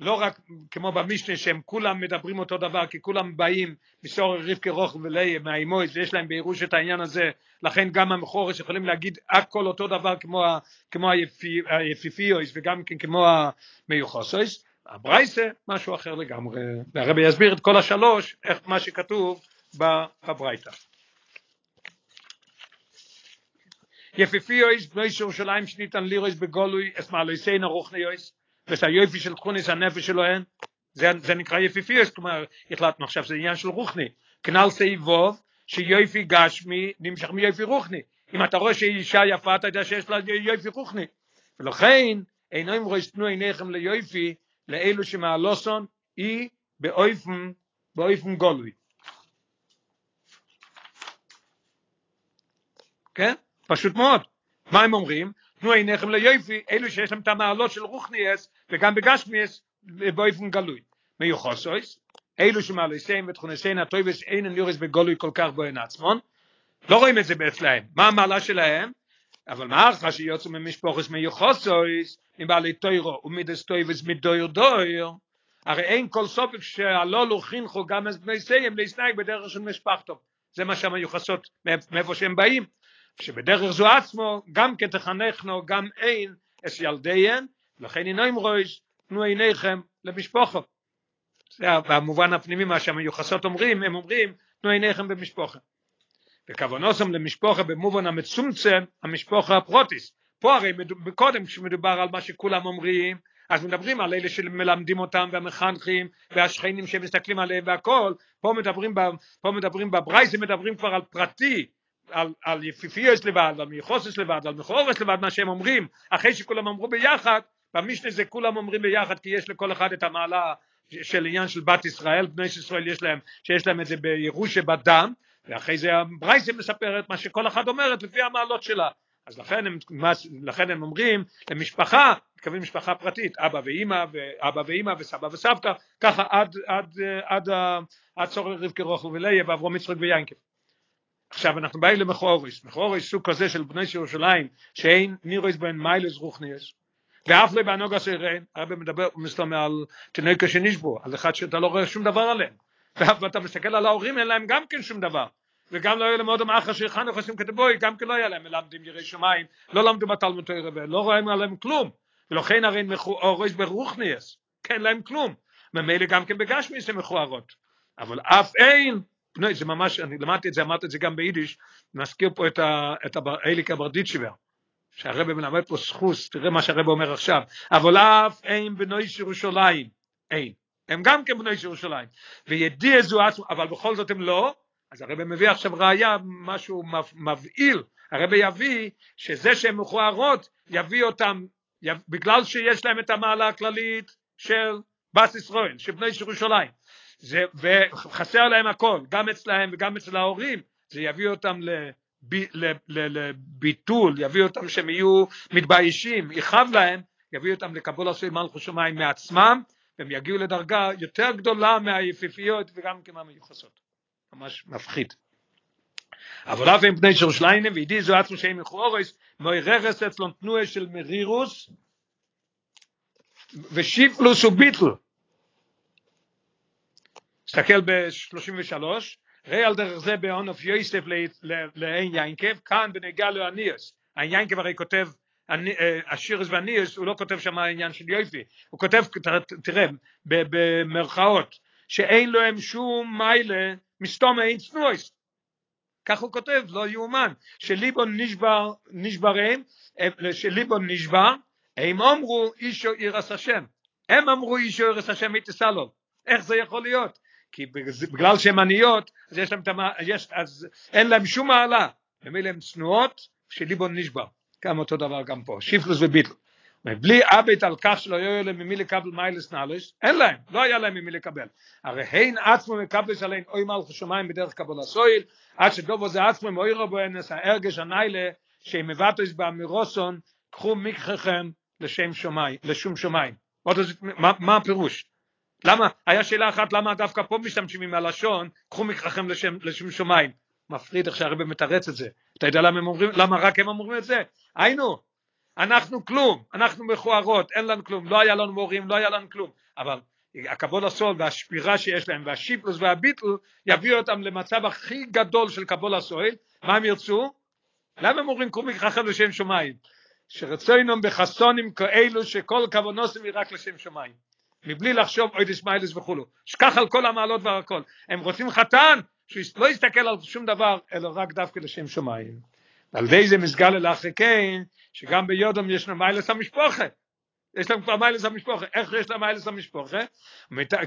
לא רק כמו במשנה שהם כולם מדברים אותו דבר כי כולם באים מסור רבקי רוך וליה מהאימויס ויש להם בירוש את העניין הזה. לכן גם המכורס יכולים להגיד הכל אותו דבר כמו, כמו היפיפיות וגם כן כמו המיוחסות הברייתא משהו אחר לגמרי. והרבי יסביר את כל השלוש איך מה שכתוב בברייתא. יפיפיות בני ירושלים שניתן לראות בגלוי את מעלותיהן הרוחניות ושהיופי של תכונת הנפש שלהם, זה, זה נקרא יפיפיות, כלומר, החלטנו עכשיו שזה עניין של רוחני. כנ"ל סעיף ב', שיופי גשמי נמשך מיופי רוחני. אם אתה רואה שהיא אישה יפה, אתה יודע שיש לה יופי רוחני. ולכן, אינם רשתנו עיניכם ליופי, לאלו שמעלוסון, היא באופן, באופן גולוי. כן? פשוט מאוד. מה הם אומרים? תנו עיניכם ליופי, אלו שיש להם את המעלות של רוחניאס וגם בגשמיאס באופן גלוי. מיוחסויס אלו שמעליסיהם ותכונסיין הטויבס אין ניורס בגולוי כל כך בוין עצמון. לא רואים את זה אצלהם מה המעלה שלהם? אבל מה אחר שיוצאו ממשפחות מיוחסות? מבעלי תורה ומידות טובות מדור דור. הרי אין כל סופק שהללו חינכו גם את בנותיהם להתנהג בדרך של משפחתו. זה מה שהמיוחסות מאיפה שהם באים. שבדרך זו עצמו גם כן תחנכנה גם הן את ילדיהן לכן הן אומרות תנו עיניכם למשפחה. זה במובן הפנימי מה שהמיוחסות אומרים הם אומרים תנו עיניכם במשפוחה וכוונוסם למשפוחה במובן המצומצם המשפוחה הפרוטיס. פה הרי קודם כשמדובר על מה שכולם אומרים אז מדברים על אלה שמלמדים אותם והמחנכים והשכנים שמסתכלים עליהם והכל. פה מדברים, פה מדברים בברייסים מדברים כבר על פרטי על, על יפיפיוס לבד, על מיוחוסס לבד, על מכורס לבד, מה שהם אומרים, אחרי שכולם אמרו ביחד, במשנה זה כולם אומרים ביחד, כי יש לכל אחד את המעלה של עניין של בת ישראל, בני ישראל יש להם, שיש להם את זה בירושה בדם, ואחרי זה הברייסה מספרת מה שכל אחד אומרת לפי המעלות שלה. אז לכן הם, לכן הם אומרים למשפחה, מתכוונים משפחה פרטית, אבא ואימא, ואבא ואימא וסבא וסבתא, ככה עד, עד, עד, עד, עד צורך רבקי רוחל וליה ואברום יצחק ויינקב. עכשיו אנחנו באים למכוריס, מכוריס סוג כזה של בני ירושלים, שאין נירויס בין מיילס רוחניאס, ואף לא בענוג הסרן, הרבה מדבר מסתום על תינוקה שנשבו, על אחד שאתה לא רואה שום דבר עליהם, ואתה מסתכל על ההורים, אין להם גם כן שום דבר, וגם לא היה להם עוד מאחר שחנוך עושים כתבוי, גם כן לא היה להם מלמדים ירי שמיים, לא למדו בתלמוד תורה, לא רואים עליהם כלום, ולכן הרי מכוריס ברוחניאס, כן להם כלום, ממילא גם כן בגשמיס הם מכוערות, אבל אף אין. זה ממש, אני למדתי את זה, אמרתי את זה גם ביידיש, נזכיר פה את, ה, את האליקה ברדיצ'יבר, שהרבא מלמד פה סחוס, תראה מה שהרבא אומר עכשיו, אבל אף אין בנוי ירושלים, אין, הם גם כן בנוי ירושלים, וידיע זו עצמו, אבל בכל זאת הם לא, אז הרבא מביא עכשיו ראייה, משהו מבהיל, הרבא יביא שזה שהן מכוערות, יביא אותם, יב, בגלל שיש להם את המעלה הכללית של בס ישראל, של בני ירושלים, זה, וחסר להם הכל, גם אצלהם וגם אצל ההורים, זה יביא אותם לב, לביטול, יביא אותם שהם יהיו מתביישים, יכאב להם, יביא אותם לקבול עשוי מלכו שמיים מעצמם, והם יגיעו לדרגה יותר גדולה מהיפיפיות וגם כמהמיוחסות. ממש מפחיד. אבל אף הם בני ירושלים וידי זו עצמו שהם מכוערס מויררס אצלם תנועה של מרירוס ושיפלוס וביטל תסתכל ב-33, ראה על דרך זה בעון אוף יוסף לעין יינקב, כאן בנגע לאניאס, היינקב הרי כותב השירס והניאס, הוא לא כותב שם העניין של יופי, הוא כותב, תראה, במרכאות, שאין להם שום מיילה מסתום אין צנועס, כך הוא כותב, לא יאומן, שליבון נשבר, נשברם, שליבון נשבר, הם אמרו אישו עירס השם, הם אמרו אישו עירס השם מתסלול, איך זה יכול להיות? כי בגלל שהן עניות, אז יש להם את יש, אז אין להם שום מעלה, במילא הן צנועות, שליבון נשבר, גם אותו דבר גם פה, שיפלוס וביטל. בלי אבית על כך שלא יהיו להם ממי לקבל מיילס נאלס, אין להם, לא היה להם ממי לקבל. הרי הן עצמו מקבלס עליהן אוי מלכו שמיים בדרך קבול הסויל, עד שדובו זה עצמו מאוי רבו אנס ההרגש הניילה, שהם מבטוס באמירוסון, קחו מקחכם לשם שמיים, לשום שמיים. מה, מה הפירוש? למה, היה שאלה אחת, למה דווקא פה משתמשים עם הלשון, קחו מקרחם לשם, לשם שמיים. מפריד איך שהרבא מתרץ את זה. אתה יודע למה הם אומרים, למה רק הם אומרים את זה? היינו, אנחנו כלום, אנחנו מכוערות, אין לנו כלום, לא היה לנו מורים, לא היה לנו כלום. אבל הקבול הסול והשפירה שיש להם והשיפלוס והביטל יביאו אותם למצב הכי גדול של קבול הסול, מה הם ירצו? למה הם אומרים קחו מקחכם לשם שמיים? שרצונן בחתנים כאלו שכל כוונתם היא רק לשם שמיים. מבלי לחשוב אודות מעלות וכולי. שכחו על כל המעלות והכל. הם רוצים חתן שלא יסתכל על שום דבר, אלא רק דווקא לשם שמיים. ועל ידי זה מתגלה לכן, שגם בידם יש לנו מעלת המשפחה. יש להם כבר מעלת המשפחה. איך יש להם מעלת המשפחה?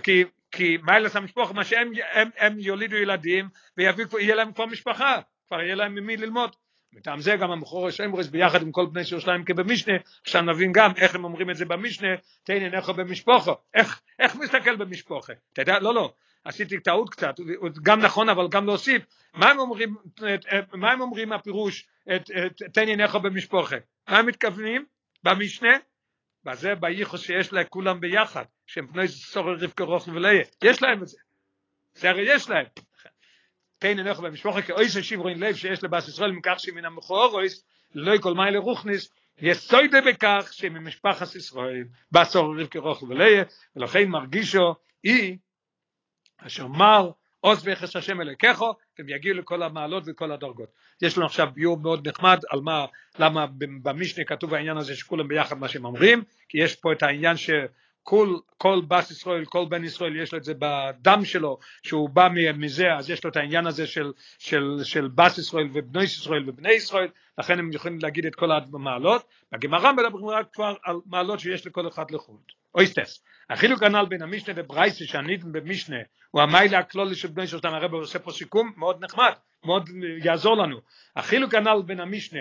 כי, כי מעלת המשפחה, מה שהם הם, הם יולידו ילדים, ויהיה להם כבר משפחה, כבר יהיה להם ממי ללמוד. מטעם זה גם המכור השמרס ביחד עם כל בני ירושלים כבמשנה, עכשיו נבין גם איך הם אומרים את זה במשנה, תן עיניך במשפוחו, איך, איך מסתכל במשפוחה, אתה יודע, לא לא, עשיתי טעות קצת, גם נכון אבל גם להוסיף, מה הם אומרים, מה הם אומרים הפירוש, תן עיניך במשפוחה, מה מתכוונים? במשנה? בזה בייחוס שיש לכולם ביחד, שהם פנוי סורר רבקה רוחל וליה, יש להם את זה, זה הרי יש להם. תן אנך במשפחה כאויס שיברין לב שיש לבאס ישראל מכך שמן המכורויס לא כל מייל רוחניס יסויד בכך שממשפחת ישראל בסור רבקה רוחל וליה ולכן מרגישו אי אשר מר עוז ויחס השם אלוקיכו, הם יגיעו לכל המעלות וכל הדרגות. יש לנו עכשיו ביור מאוד נחמד על מה, למה במשנה כתוב העניין הזה שכולם ביחד מה שהם אומרים, כי יש פה את העניין שכל כל בס ישראל, כל בן ישראל יש לו את זה בדם שלו, שהוא בא מזה, אז יש לו את העניין הזה של, של, של בס ישראל ובני ישראל ובני ישראל, לכן הם יכולים להגיד את כל המעלות. בגמרא מדברים כבר על מעלות שיש לכל אחד לחוד. אויסטס. החילוק הנ"ל בין המשנה וברייסה שעניתם במשנה הוא המיילה הכלולי של בני שלושתם הרב עושה פה סיכום מאוד נחמד, מאוד יעזור לנו. החילוק הנ"ל בין המשנה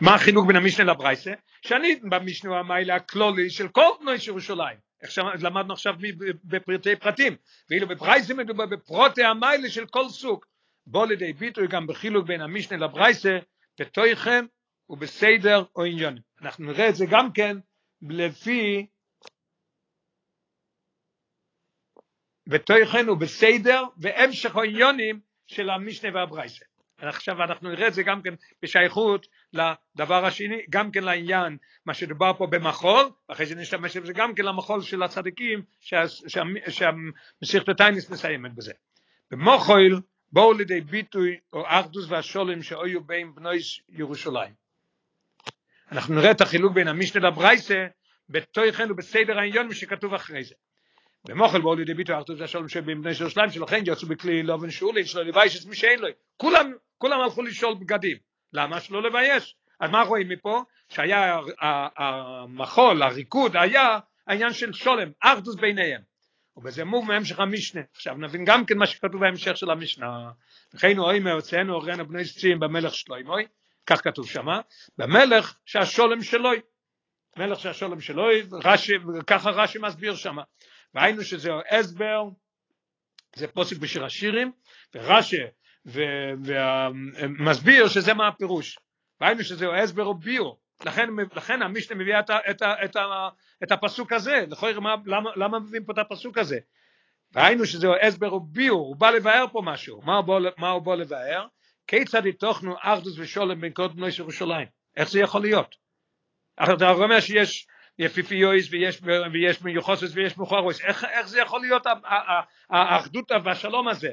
מה החילוק בין המשנה לברייסה? שעניתם במשנה המיילה הכלולי של כל בני ירושלים. איך למדנו עכשיו בפרטי פרטים, ואילו בברייסה מדובר בפרוטי המיילה של כל סוג. בוא לידי ביטוי גם בחילוק בין המשנה לברייסה בתויכם ובסדר או עניון. אנחנו נראה את זה גם כן לפי בתויכם ובסדר והמשך העניונים של המשנה והברייסה. עכשיו אנחנו נראה את זה גם כן בשייכות לדבר השני, גם כן לעניין מה שדובר פה במחול, אחרי זה נשתמש בזה גם כן למחול של הצדיקים שהמסיכת הטייניס מסיימת בזה. במוחול בואו לידי ביטוי או אחדוס והשולם שהיו בין בני ירושלים. אנחנו נראה את החילוק בין המשנה לברייסה בתוכן ובסדר העניון שכתוב אחרי זה. במוחל בואו לידי ביטוי אחדוס והשולם שבין בני ירושלים שלכן יצאו בכלי לא בן שאולי שלא לבייש את מי שאין לו. כולם, כולם הלכו לשאול בגדים. למה? שלא לבייש. אז מה רואים מפה? שהיה המחול, הריקוד, היה העניין של שולם, אחדוס ביניהם. ובזה מוב מהמשך המשנה. עכשיו נבין גם כן מה שכתוב בהמשך של המשנה. וכן אומר, הוצאנו אורנו בני סצים במלך שלוימוי, כך כתוב שמה, במלך שהשולם שלוי. מלך שהשולם שלוי, רש"י, ככה רש"י מסביר שמה. והיינו שזהו הסבר, זה פוסק בשיר השירים, ורש"י ומסביר שזה מה הפירוש. והיינו שזהו הסבר או ביור. לכן, לכן המשנה מביאה את, את, את, את הפסוק הזה, לכוי, למה, למה מביאים פה את הפסוק הזה? והיינו שזהו הסבר וביור, הוא בא לבאר פה משהו, מה הוא בא, מה הוא בא לבאר? כיצד יתוכנו אחדוס ושולם בין כל בני ירושלים? איך זה יכול להיות? אתה אומר שיש יפיפיויס ויש, ויש מיוחסס ויש מוכרוס, איך, איך זה יכול להיות האחדות והשלום הזה?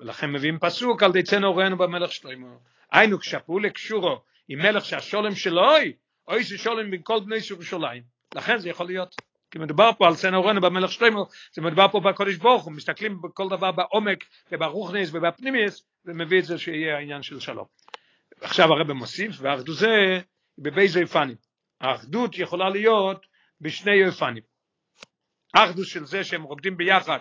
לכן מביאים פסוק על דצנו אורנו במלך שלמה. היינו כשפעולה קשורו עם מלך שהשולם שלו אוי, אוי ששולם בין כל בני ירושלים. לכן זה יכול להיות. כי מדובר פה על סנורנו במלך שלמה, זה מדובר פה בקודש ברוך הוא, מסתכלים בכל דבר בעומק וברוכניס ובפנימיס, ומביא את זה שיהיה העניין של שלום. עכשיו הרב מוסיף, והאחדות זה בבייז אופנים. האחדות יכולה להיות בשני אופנים. האחדות של זה שהם רוקדים ביחד,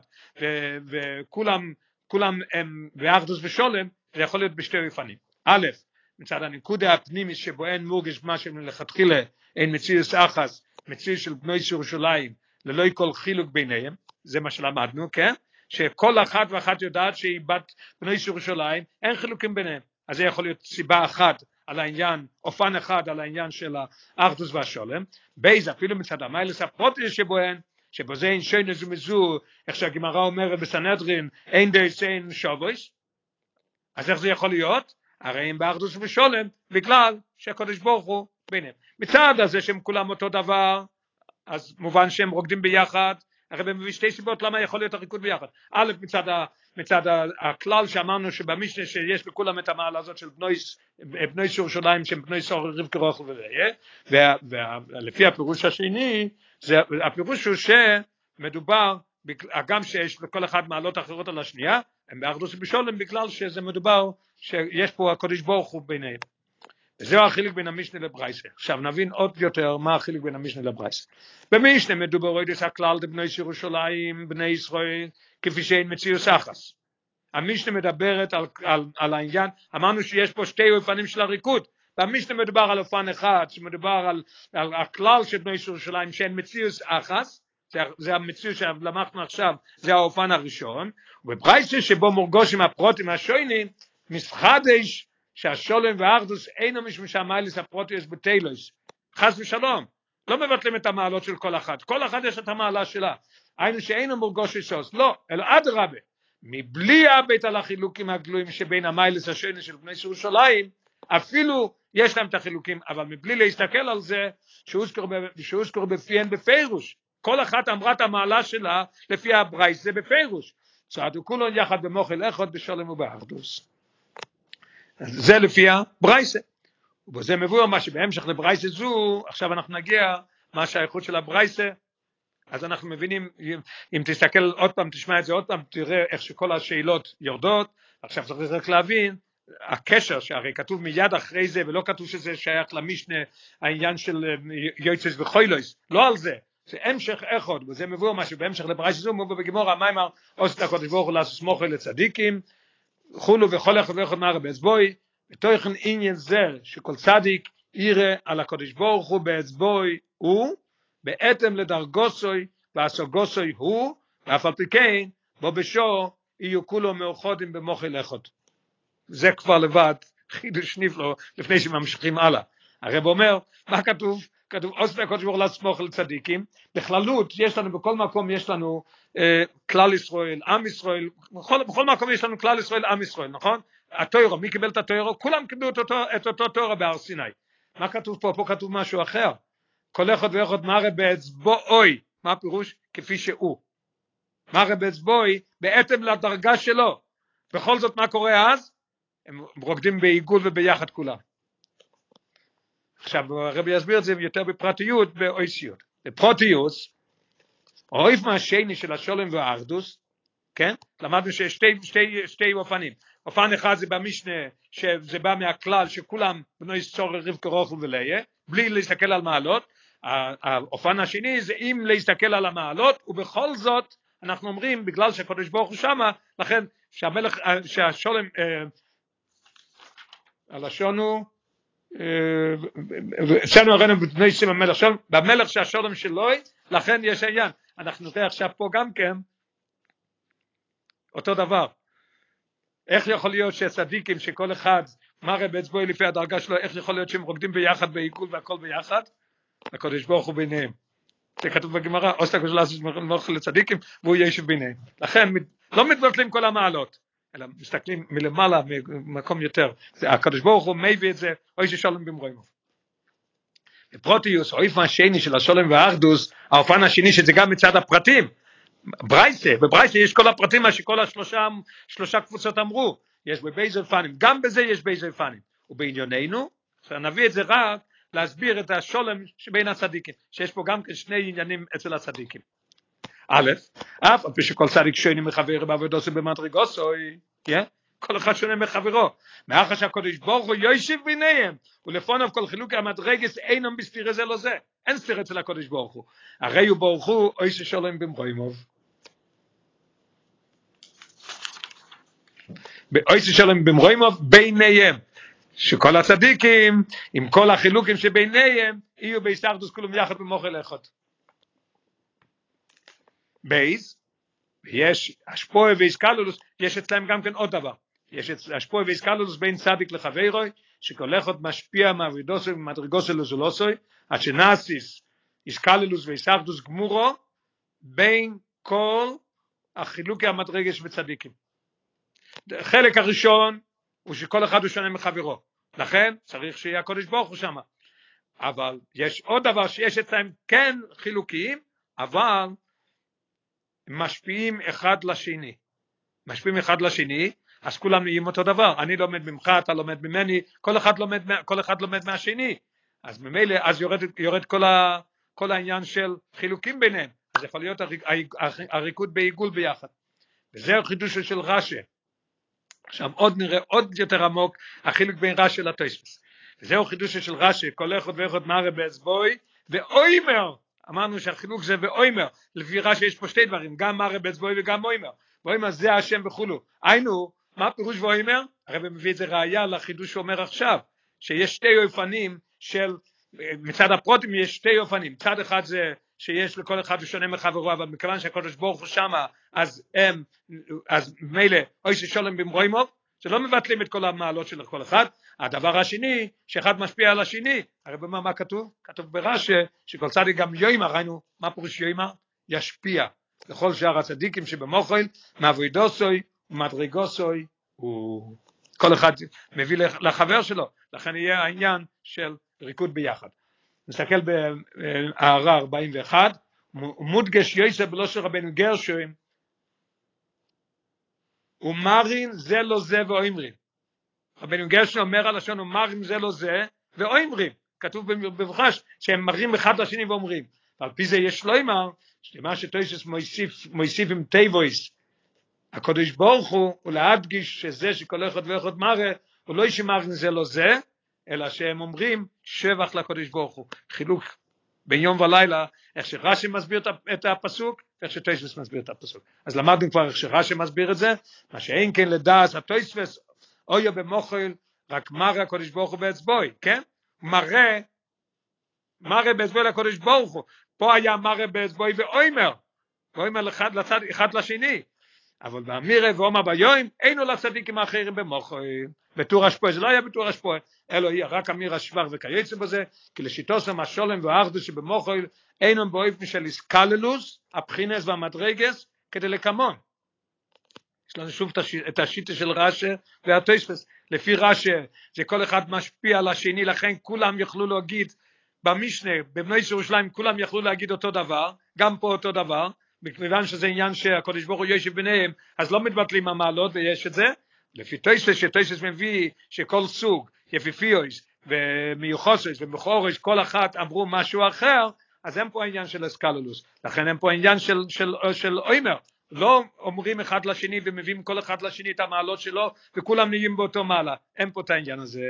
וכולם, כולם הם באחדות ושולם, זה יכול להיות בשתי אופנים. א', מצד הנקודה הפנימי שבו אין מורגש מה שמלכתחילה אין מציאוס אחס, מציאוס של בני ירושלים, ללא כל חילוק ביניהם, זה מה שלמדנו, כן? שכל אחת ואחת יודעת שהיא בת בני ירושלים, אין חילוקים ביניהם. אז זה יכול להיות סיבה אחת על העניין, אופן אחד על העניין של האחדות והשלום, ב' אפילו מצד המעלות הפרטיות שבהן, שבזה הן שונות זו מזו, איך שהגמרא אומרת בסנהדרין, אין דעותיהן שוות, אז איך זה יכול להיות? הרי הם באחדות ושלום בגלל שהקדוש ברוך הוא ביניהם. מצד הזה שהם כולם אותו דבר, אז מובן שהם רוקדים ביחד, הרי מביא שתי סיבות למה יכול להיות הריקוד ביחד. א', מצד, ה, מצד ה, הכלל שאמרנו שבמשנה שיש לכולם את המעלה הזאת של בנוי, בנוי ירושלים שהם בנוי סור רבקה רוחל וזה, ולפי הפירוש השני, זה, הפירוש הוא שמדובר, גם שיש לכל אחד מעלות אחרות על השנייה, הם באחדוס ובשולם בגלל שזה מדובר שיש פה הקודש ברוך הוא ביניהם. וזהו החילוק בין המשנה לברייסה. עכשיו נבין עוד יותר מה החילוק בין המשנה לברייסה. במשנה מדובר עוד הכלל לבני ירושלים, בני ישראל, כפי שאין מציאוס אחס. המשנה מדברת על, על, על העניין, אמרנו שיש פה שתי אופנים של הריקוד, במשנה מדובר על אופן אחד, שמדובר על, על הכלל של בני ירושלים שאין מציאוס אחס, זה, זה המציאות שלמדנו עכשיו, זה האופן הראשון, ובברייסה שבו מורגושים הפרוטים השוינים, מסחדש שהשולם והאחדוס אינו משום שהמיילס הפרוטיוס בתלוס חס ושלום לא מבטלים את המעלות של כל אחת. כל אחת יש את המעלה שלה. היינו שאינו מורגוש שוס לא אלא אדרבה מבלי הבית על החילוקים הגלויים שבין המיילס השני של בני ירושלים אפילו יש להם את החילוקים אבל מבלי להסתכל על זה שהוזכר בפיהן בפירוש כל אחת אמרה את המעלה שלה לפי הברייס זה בפירוש. צעדו כולו יחד במוחל אחד בשלום ובאחדוס זה לפי הברייסה ובזה מבואר מה שבהמשך לברייסה זו עכשיו אנחנו נגיע מה שהאיכות של הברייסה אז אנחנו מבינים אם תסתכל עוד פעם תשמע את זה עוד פעם תראה איך שכל השאלות יורדות. עכשיו צריך רק להבין הקשר שהרי כתוב מיד אחרי זה ולא כתוב שזה שייך למשנה העניין של יועצס וחוילויס. לא על זה. זה המשך אחד וזה מבואר מה שבהמשך לברייס זו מבואר בגמור המיימר עושה הקודש ברוך הוא לעשות סמוכה לצדיקים? חולו וכל אחד ואחד מהרבה באצבוי ותוכן עניין זה שכל צדיק יראה על הקודש ברוך הוא באצבוי הוא בהתאם לדרגוסוי והסוגוסוי הוא ואף על פי כן בו בשו יהיו כולו מאוחדים במוחל אחד זה כבר לבד חידוש נפלא לפני שממשיכים הלאה. הרב אומר מה כתוב? כתוב עושה הקודש ברוך הוא לסמוך לצדיקים בכללות יש לנו בכל מקום יש לנו אה, כלל ישראל עם ישראל בכל, בכל מקום יש לנו כלל ישראל עם ישראל נכון? התוירו מי קיבל את התוירו כולם קיבלו את אותו, את אותו תוירו בהר סיני. מה כתוב פה? פה כתוב משהו אחר. כל אחד ואחד מראה באצבעוי מה הפירוש? כפי שהוא. מראה באצבעוי בהתאם לדרגה שלו. בכל זאת מה קורה אז הם רוקדים בעיגול וביחד כולם. עכשיו הרבי יסביר את זה יותר בפרטיות באויסיות. בפרוטיוס אויף מהשני של השולם והאחדוס כן? למדנו שיש שתי, שתי, שתי אופנים. אופן אחד זה במשנה שזה בא מהכלל שכולם בני צור רבקה רוחל וליה בלי להסתכל על מעלות. האופן השני זה אם להסתכל על המעלות ובכל זאת אנחנו אומרים בגלל שהקדוש ברוך הוא שמה לכן שהמלך שהשולם הלשון הוא אצלנו הראינו בבני שים המלך שולם, במלך שהשולם שלו, לכן יש העניין. אנחנו נראה עכשיו פה גם כן אותו דבר. איך יכול להיות שצדיקים שכל אחד מראה באצבעו לפי הדרגה שלו, איך יכול להיות שהם רוקדים ביחד בעיכול והכל ביחד? הקדוש ברוך הוא ביניהם. זה כתוב בגמרא, עושה הקדוש לעשות מלך לצדיקים והוא יישב ביניהם. לכן לא מתבטלים כל המעלות. אלא מסתכלים מלמעלה ממקום יותר. הקדוש ברוך הוא מביא את זה עושה שלום במרומיו בפרטיות האופן השני של השלום והאחדות האופן השני שזה גם מצד הפרטים. ברייתא בברייסה יש כל הפרטים מה שכל השלושה שלושה קבוצות אמרו. יש בב' אופנים גם בזה יש ב' אופנים ובענייננו נביא את זה רק להסביר את השלום שבין הצדיקים שיש פה גם כן שני עניינים אצל הצדיקים א', אף על פי שכל צדיק שונה מחבר בעבודו במדרגוסו, כן? כל אחד שונה מחברו. מאחר שהקודש ברוך הוא יושיב ביניהם, ולפוניו כל חילוק המדרגס אינם בסתירה זה לא זה. אין סתירה אצל הקודש ברוך הוא. הרי הוא ברוך הוא אוי ששולם במרוימוב. אוי ששולם במרוימוב ביניהם. שכל הצדיקים, עם כל החילוקים שביניהם, יהיו בהסתכדוס כולם יחד במוחל אחד. בייז, יש השפועה ואיסקלולוס, יש אצלם גם כן עוד דבר, יש השפועה ואיסקלולוס בין צדיק לחברוי, שכל אחד משפיע מעבידוסוי ומדרגוסוי לזולוסוי, עד שנאסיס איסקלולוס ואיסקלולוס גמורו, בין כל החילוקי המדרגש וצדיקים. החלק הראשון הוא שכל אחד הוא שונה מחברו, לכן צריך שיהיה הקודש ברוך הוא שם. אבל יש עוד דבר שיש אצלם כן חילוקיים, אבל משפיעים אחד לשני. משפיעים אחד לשני, אז כולם נהיים אותו דבר. אני לומד ממך, אתה לומד ממני, כל אחד לומד, כל אחד לומד מהשני. אז ממילא, אז יורד, יורד כל, ה, כל העניין של חילוקים ביניהם. אז יכול להיות הריקוד בעיגול ביחד. וזה החידוש של רש"י. עכשיו עוד נראה עוד יותר עמוק החילוק בין רש"י לטויספוס. וזהו חידוש של רש"י, כל אחד ואחד מראה באצבוי, ואוימר אמרנו שהחילוק זה ואוימר, לפי רש"י יש פה שתי דברים, גם מראה באצבעוי וגם אוימר, ואוימר זה השם וכולו. היינו, מה פירוש ואוימר? הרב מביא את זה ראייה לחידוש שאומר עכשיו, שיש שתי אופנים של, מצד הפרוטים יש שתי אופנים, צד אחד זה שיש לכל אחד שונה מחברו, אבל מכיוון שהקדוש ברוך הוא שמה, אז הם, אז מילא, אוי ששולם במרוימוב, שלא מבטלים את כל המעלות של כל אחד, הדבר השני, שאחד משפיע על השני, הרי במה מה כתוב? כתוב ברש"י, שכל צדיק גם יוימה, ראינו, מה פירוש יוימה? ישפיע. לכל שאר הצדיקים שבמוחל, מאבוידוסוי ומדרגוסוי, הוא... כל אחד מביא לחבר שלו, לכן יהיה העניין של ריקוד ביחד. נסתכל בהערה 41, מודגש יוסף בלא של רבנו גרשוין, ומראין זה לזה ואומרים. רבנו גרשום אומר הלשון ומראין זה לזה ואומרים. כתוב במפרש שהם מראים אחד לשני ואומרים. ועל פי זה יש לומר, שמה שתוספות מוסיף, מוסיף עם תיבות, הקודש ברוך הוא, ולהדגיש שזה שכל אחד ואחד מראה, הוא לא שמראה זה לזה, אלא שהם אומרים שבח לקודש ברוך הוא. חילוק בין יום ולילה, איך שרש"י מסביר את הפסוק, איך שטויסבס מסביר את הפסוק. אז למדנו כבר איך שרש"י מסביר את זה, מה שאין כן לדעת הטויסבס, אויה במוחל, רק מראה הקודש ברוך הוא באצבוי, כן? מראה, מראה באצבוי לקודש ברוך הוא. פה היה מראה באצבוי ואוימר, ואוימר אחד, לצד, אחד לשני. אבל באמירה ואומר ביום, אינו לצדיקים האחרים במוחל. בטור השפוע, זה לא היה בטור השפוע, אלא יהיה רק אמיר השבר וכייצא בזה, כי לשיטתם השלום והאחדות שבמחול אינם באופן של התכללות, הבחינות והמדרגות, כדלקמן. יש לנו שוב את השיטה של רש"י והתוספות, לפי רש"י זה כל אחד משפיע על השני, לכן כולם יוכלו להגיד במשנה, בבני ירושלים כולם יכלו להגיד אותו דבר, גם פה אותו דבר, מכיוון שזה עניין שהקדוש ברוך הוא יושב ביניהם, אז לא מתבטלים המעלות ויש את זה, לפי טויסס שטויסס מביא שכל סוג יפיפיות ומיוחסות ומכוערות כל אחת אמרו משהו אחר אז אין פה העניין של אסקלולוס. לכן אין פה העניין של, של, של אוימר לא אומרים אחד לשני ומביאים כל אחד לשני את המעלות שלו וכולם נהיים באותו מעלה אין פה את העניין הזה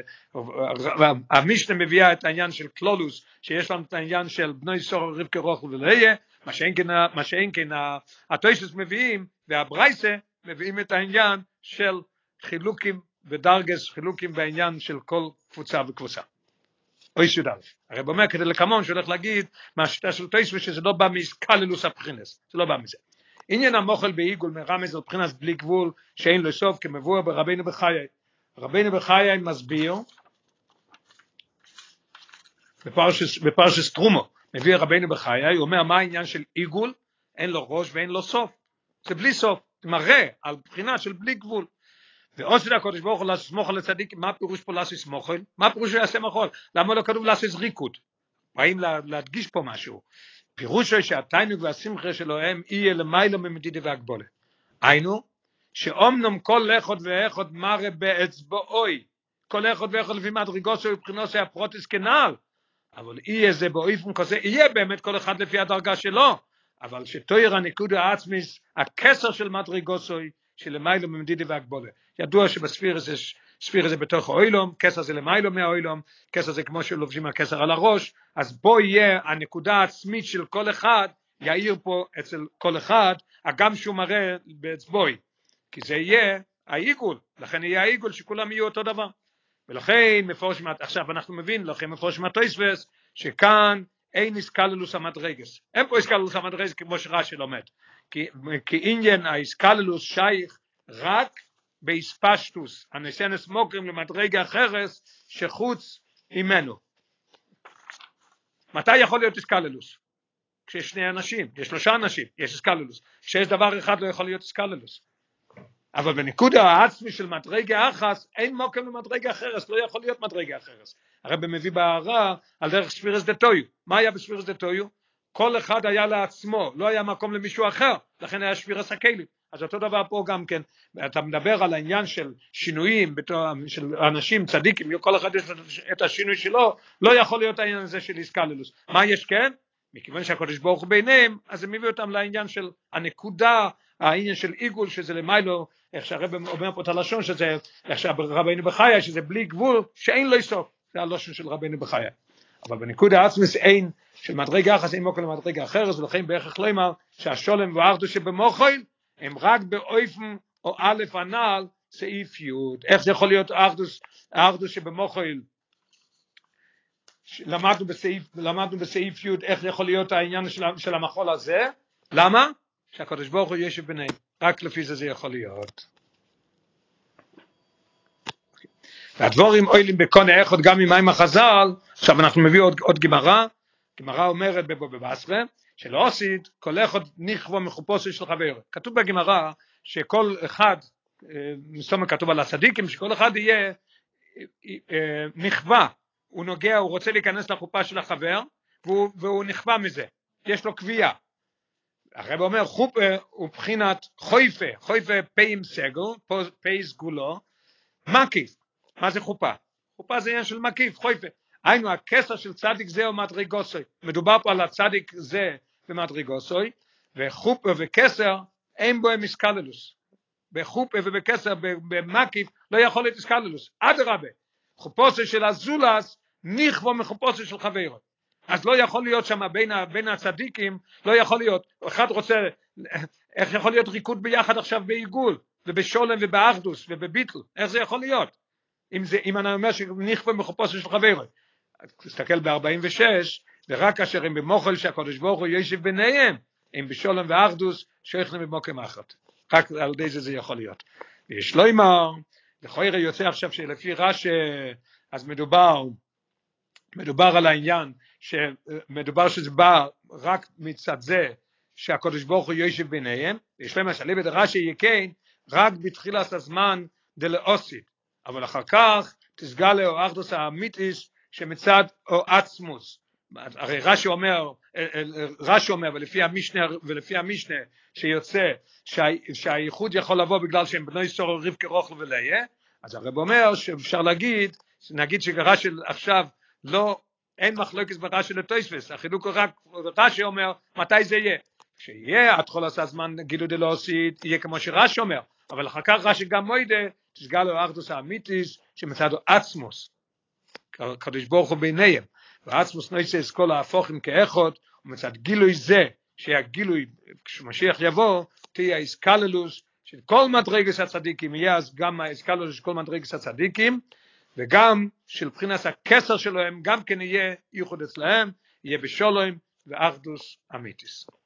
המשנה מביאה את העניין של קלולוס שיש לנו את העניין של בני סור רבקי רוחל ולהיה מה שאין כן, מה כן מביאים והברייסה מביאים את העניין של חילוקים ודרגס, חילוקים בעניין של כל קבוצה וקבוצה. אוי ס"א. הרי אומר כדי לקמון שהולך להגיד מהשיטה של טייסו שזה לא בא מסקללוס הבחינס, זה לא בא מזה. עניין המוכל בעיגול מרמז על בחינס בלי גבול שאין לו סוף כמבואר ברבינו בחיי. רבינו בחיי מסביר בפרשס, בפרשס מביא רבינו בחיי, הוא אומר מה העניין של עיגול, אין לו ראש ואין לו סוף, זה בלי סוף, מראה על בחינה של בלי גבול. ועושה הקודש ברוך הוא לסמוך על הצדיק, מה פירוש פה לעשות סמוכל? מה פירוש שיעשה מחול? למה לא כתוב לעשות זריקות? באים להדגיש פה משהו. פירוש שהתיינוג והשמחה שלהם יהיה למיילו ממדידי והגבולה. היינו, שאומנם כל אחד ואחד מראה באצבעוי, כל אחד ואחד לפי מדרגות של מבחינות הפרוטיס כנעל, אבל יהיה זה באופן כזה, יהיה באמת כל אחד לפי הדרגה שלו, אבל שתויר הניקוד העצמיס, הכסר של מדרגוסוי, שלמיילו ממדידי והגבולה. ידוע שבספירה זה ספירה זה בתוך האוילום, כסר זה למיילו מהאוילום, כסר זה כמו שלובשים הכסר על הראש, אז בו יהיה הנקודה העצמית של כל אחד, יאיר פה אצל כל אחד, הגם שהוא מראה באצבוי, כי זה יהיה העיגול, לכן יהיה העיגול שכולם יהיו אותו דבר. ולכן מפורש, עכשיו אנחנו מבין, לכן מפורש מהטויסבס, שכאן אין איסקללוס המדרגס. אין פה איסקללוס המדרגס כמו שרש"י לומד. כי, כי עניין האיסקללוס שייך רק באיספשטוס, הנסנס מוקרים למדרגה אחרס שחוץ ממנו. מתי יכול להיות איסקללוס? כשיש שני אנשים, יש שלושה אנשים, יש איסקללוס. כשיש דבר אחד לא יכול להיות איסקללוס. אבל בנקודה העצמי של מדרגה אחס, אין מוקם למדרגה אחרס, לא יכול להיות מדרגה אחרס. הרב מביא בהערה על דרך ספירס דתויו. מה היה בספירס דתויו? כל אחד היה לעצמו, לא היה מקום למישהו אחר, לכן היה ספירס הכלים. אז אותו דבר פה גם כן, אתה מדבר על העניין של שינויים של אנשים צדיקים, כל אחד יש את השינוי שלו, לא יכול להיות העניין הזה של איסקללוס. מה יש כן? מכיוון שהקדוש ברוך הוא ביניהם, אז הם הביאו אותם לעניין של הנקודה, העניין של עיגול, שזה למיילו, איך שהרב אומר פה את הלשון, שזה, איך שהרבנו בחיי, שזה בלי גבול, שאין לו סוף. זה הלושן של רבנו בחיי. אבל בנקודה עצמס אין, של מדרגה אחת אין מוקר למדרגה אחרת, ולכן בערך לא אמר שהשולם והאחדו שבמוחל, הם רק באופן או א' הנעל סעיף י', איך זה יכול להיות אחדוס, אחדוס שבמוחל, למדנו בסעיף, למדנו בסעיף י' איך יכול להיות העניין של, של המחול הזה, למה? שהקדוש ברוך הוא יושב ביניהם, רק לפי זה זה יכול להיות. והדבורים אוילים בקונה אחד גם ממים החז"ל, עכשיו אנחנו מביא עוד, עוד גמרא, גמרא אומרת בבבסרה, שלא עשית כל אחד נכבו מחופושו של חבר. כתוב בגמרא שכל אחד, אה, מסתום כתוב על הצדיקים, שכל אחד יהיה אה, נכווה, הוא נוגע, הוא רוצה להיכנס לחופה של החבר, והוא, והוא נכווה מזה, יש לו קביעה. הרב אומר חופה הוא בחינת חויפה, חויפה פי עם סגל, פי סגולו, מקיף, מה זה חופה? חופה זה עניין של מקיף, חויפה. היינו הכסר של צדיק זה או מדרגוסוי, מדובר פה על הצדיק זה במדרגוסוי, וחופה וכסר אין בו איסקללוס. בחופה ובכסר במקיף לא יכול להיות איסקללוס, אדרבה, חופוסו של הזולס נכבו מחופוסו של חברו. אז לא יכול להיות שם בין, בין הצדיקים, לא יכול להיות, אחד רוצה, איך יכול להיות ריקוד ביחד עכשיו בעיגול, ובשולם ובאחדוס ובביטל, איך זה יכול להיות? אם, זה, אם אני אומר שנכפה מחופוסו של חברו. תסתכל ב-46, ורק כאשר הם במוחל שהקדוש ברוך הוא יושב ביניהם, הם בשולם ואחדוס, שייכים במוקם אחת. רק על ידי זה זה יכול להיות. ויש לו אמר, לכוירא יוצא עכשיו שלפי רש"י, אז מדובר, מדובר על העניין שמדובר שזה בא רק מצד זה שהקדוש ברוך הוא יושב ביניהם, יש להם השליב את רש"י יקן רק בתחילת הזמן דלאוסית, אבל אחר כך תסגל לו אחדוס האמיתיס שמצד או עצמוס. הרי רש"י אומר, רש"י אומר ולפי המשנה, ולפי המשנה שיוצא שה, שהייחוד יכול לבוא בגלל שהם בני סורו רבקה רוכל וליה, אז הרב אומר שאפשר להגיד, נגיד שרש"י עכשיו לא אין מחלוקת ברש"י לטויספס, החילוק הוא רק, רש"י אומר, מתי זה יהיה? כשיהיה כל עשה זמן גילו דלא עשית, יהיה כמו שרש"י אומר, אבל אחר כך רש"י גם מוידה, תסגל לו אחדוס האמיתיס, שמצדו עצמוס, קדוש ברוך הוא ביניהם, ועצמוס נויסס כל ההפוכים כאחות, ומצד גילוי זה, שיהיה גילוי, כשמשיח יבוא, תהיה איסקללוס, של כל מדרגס הצדיקים, יהיה אז גם האיסקללוס של כל מדרגס הצדיקים, וגם של בחינת הכסר שלהם גם כן יהיה ייחוד אצלהם, יהיה בשולוים ואחדוס אמיתיס.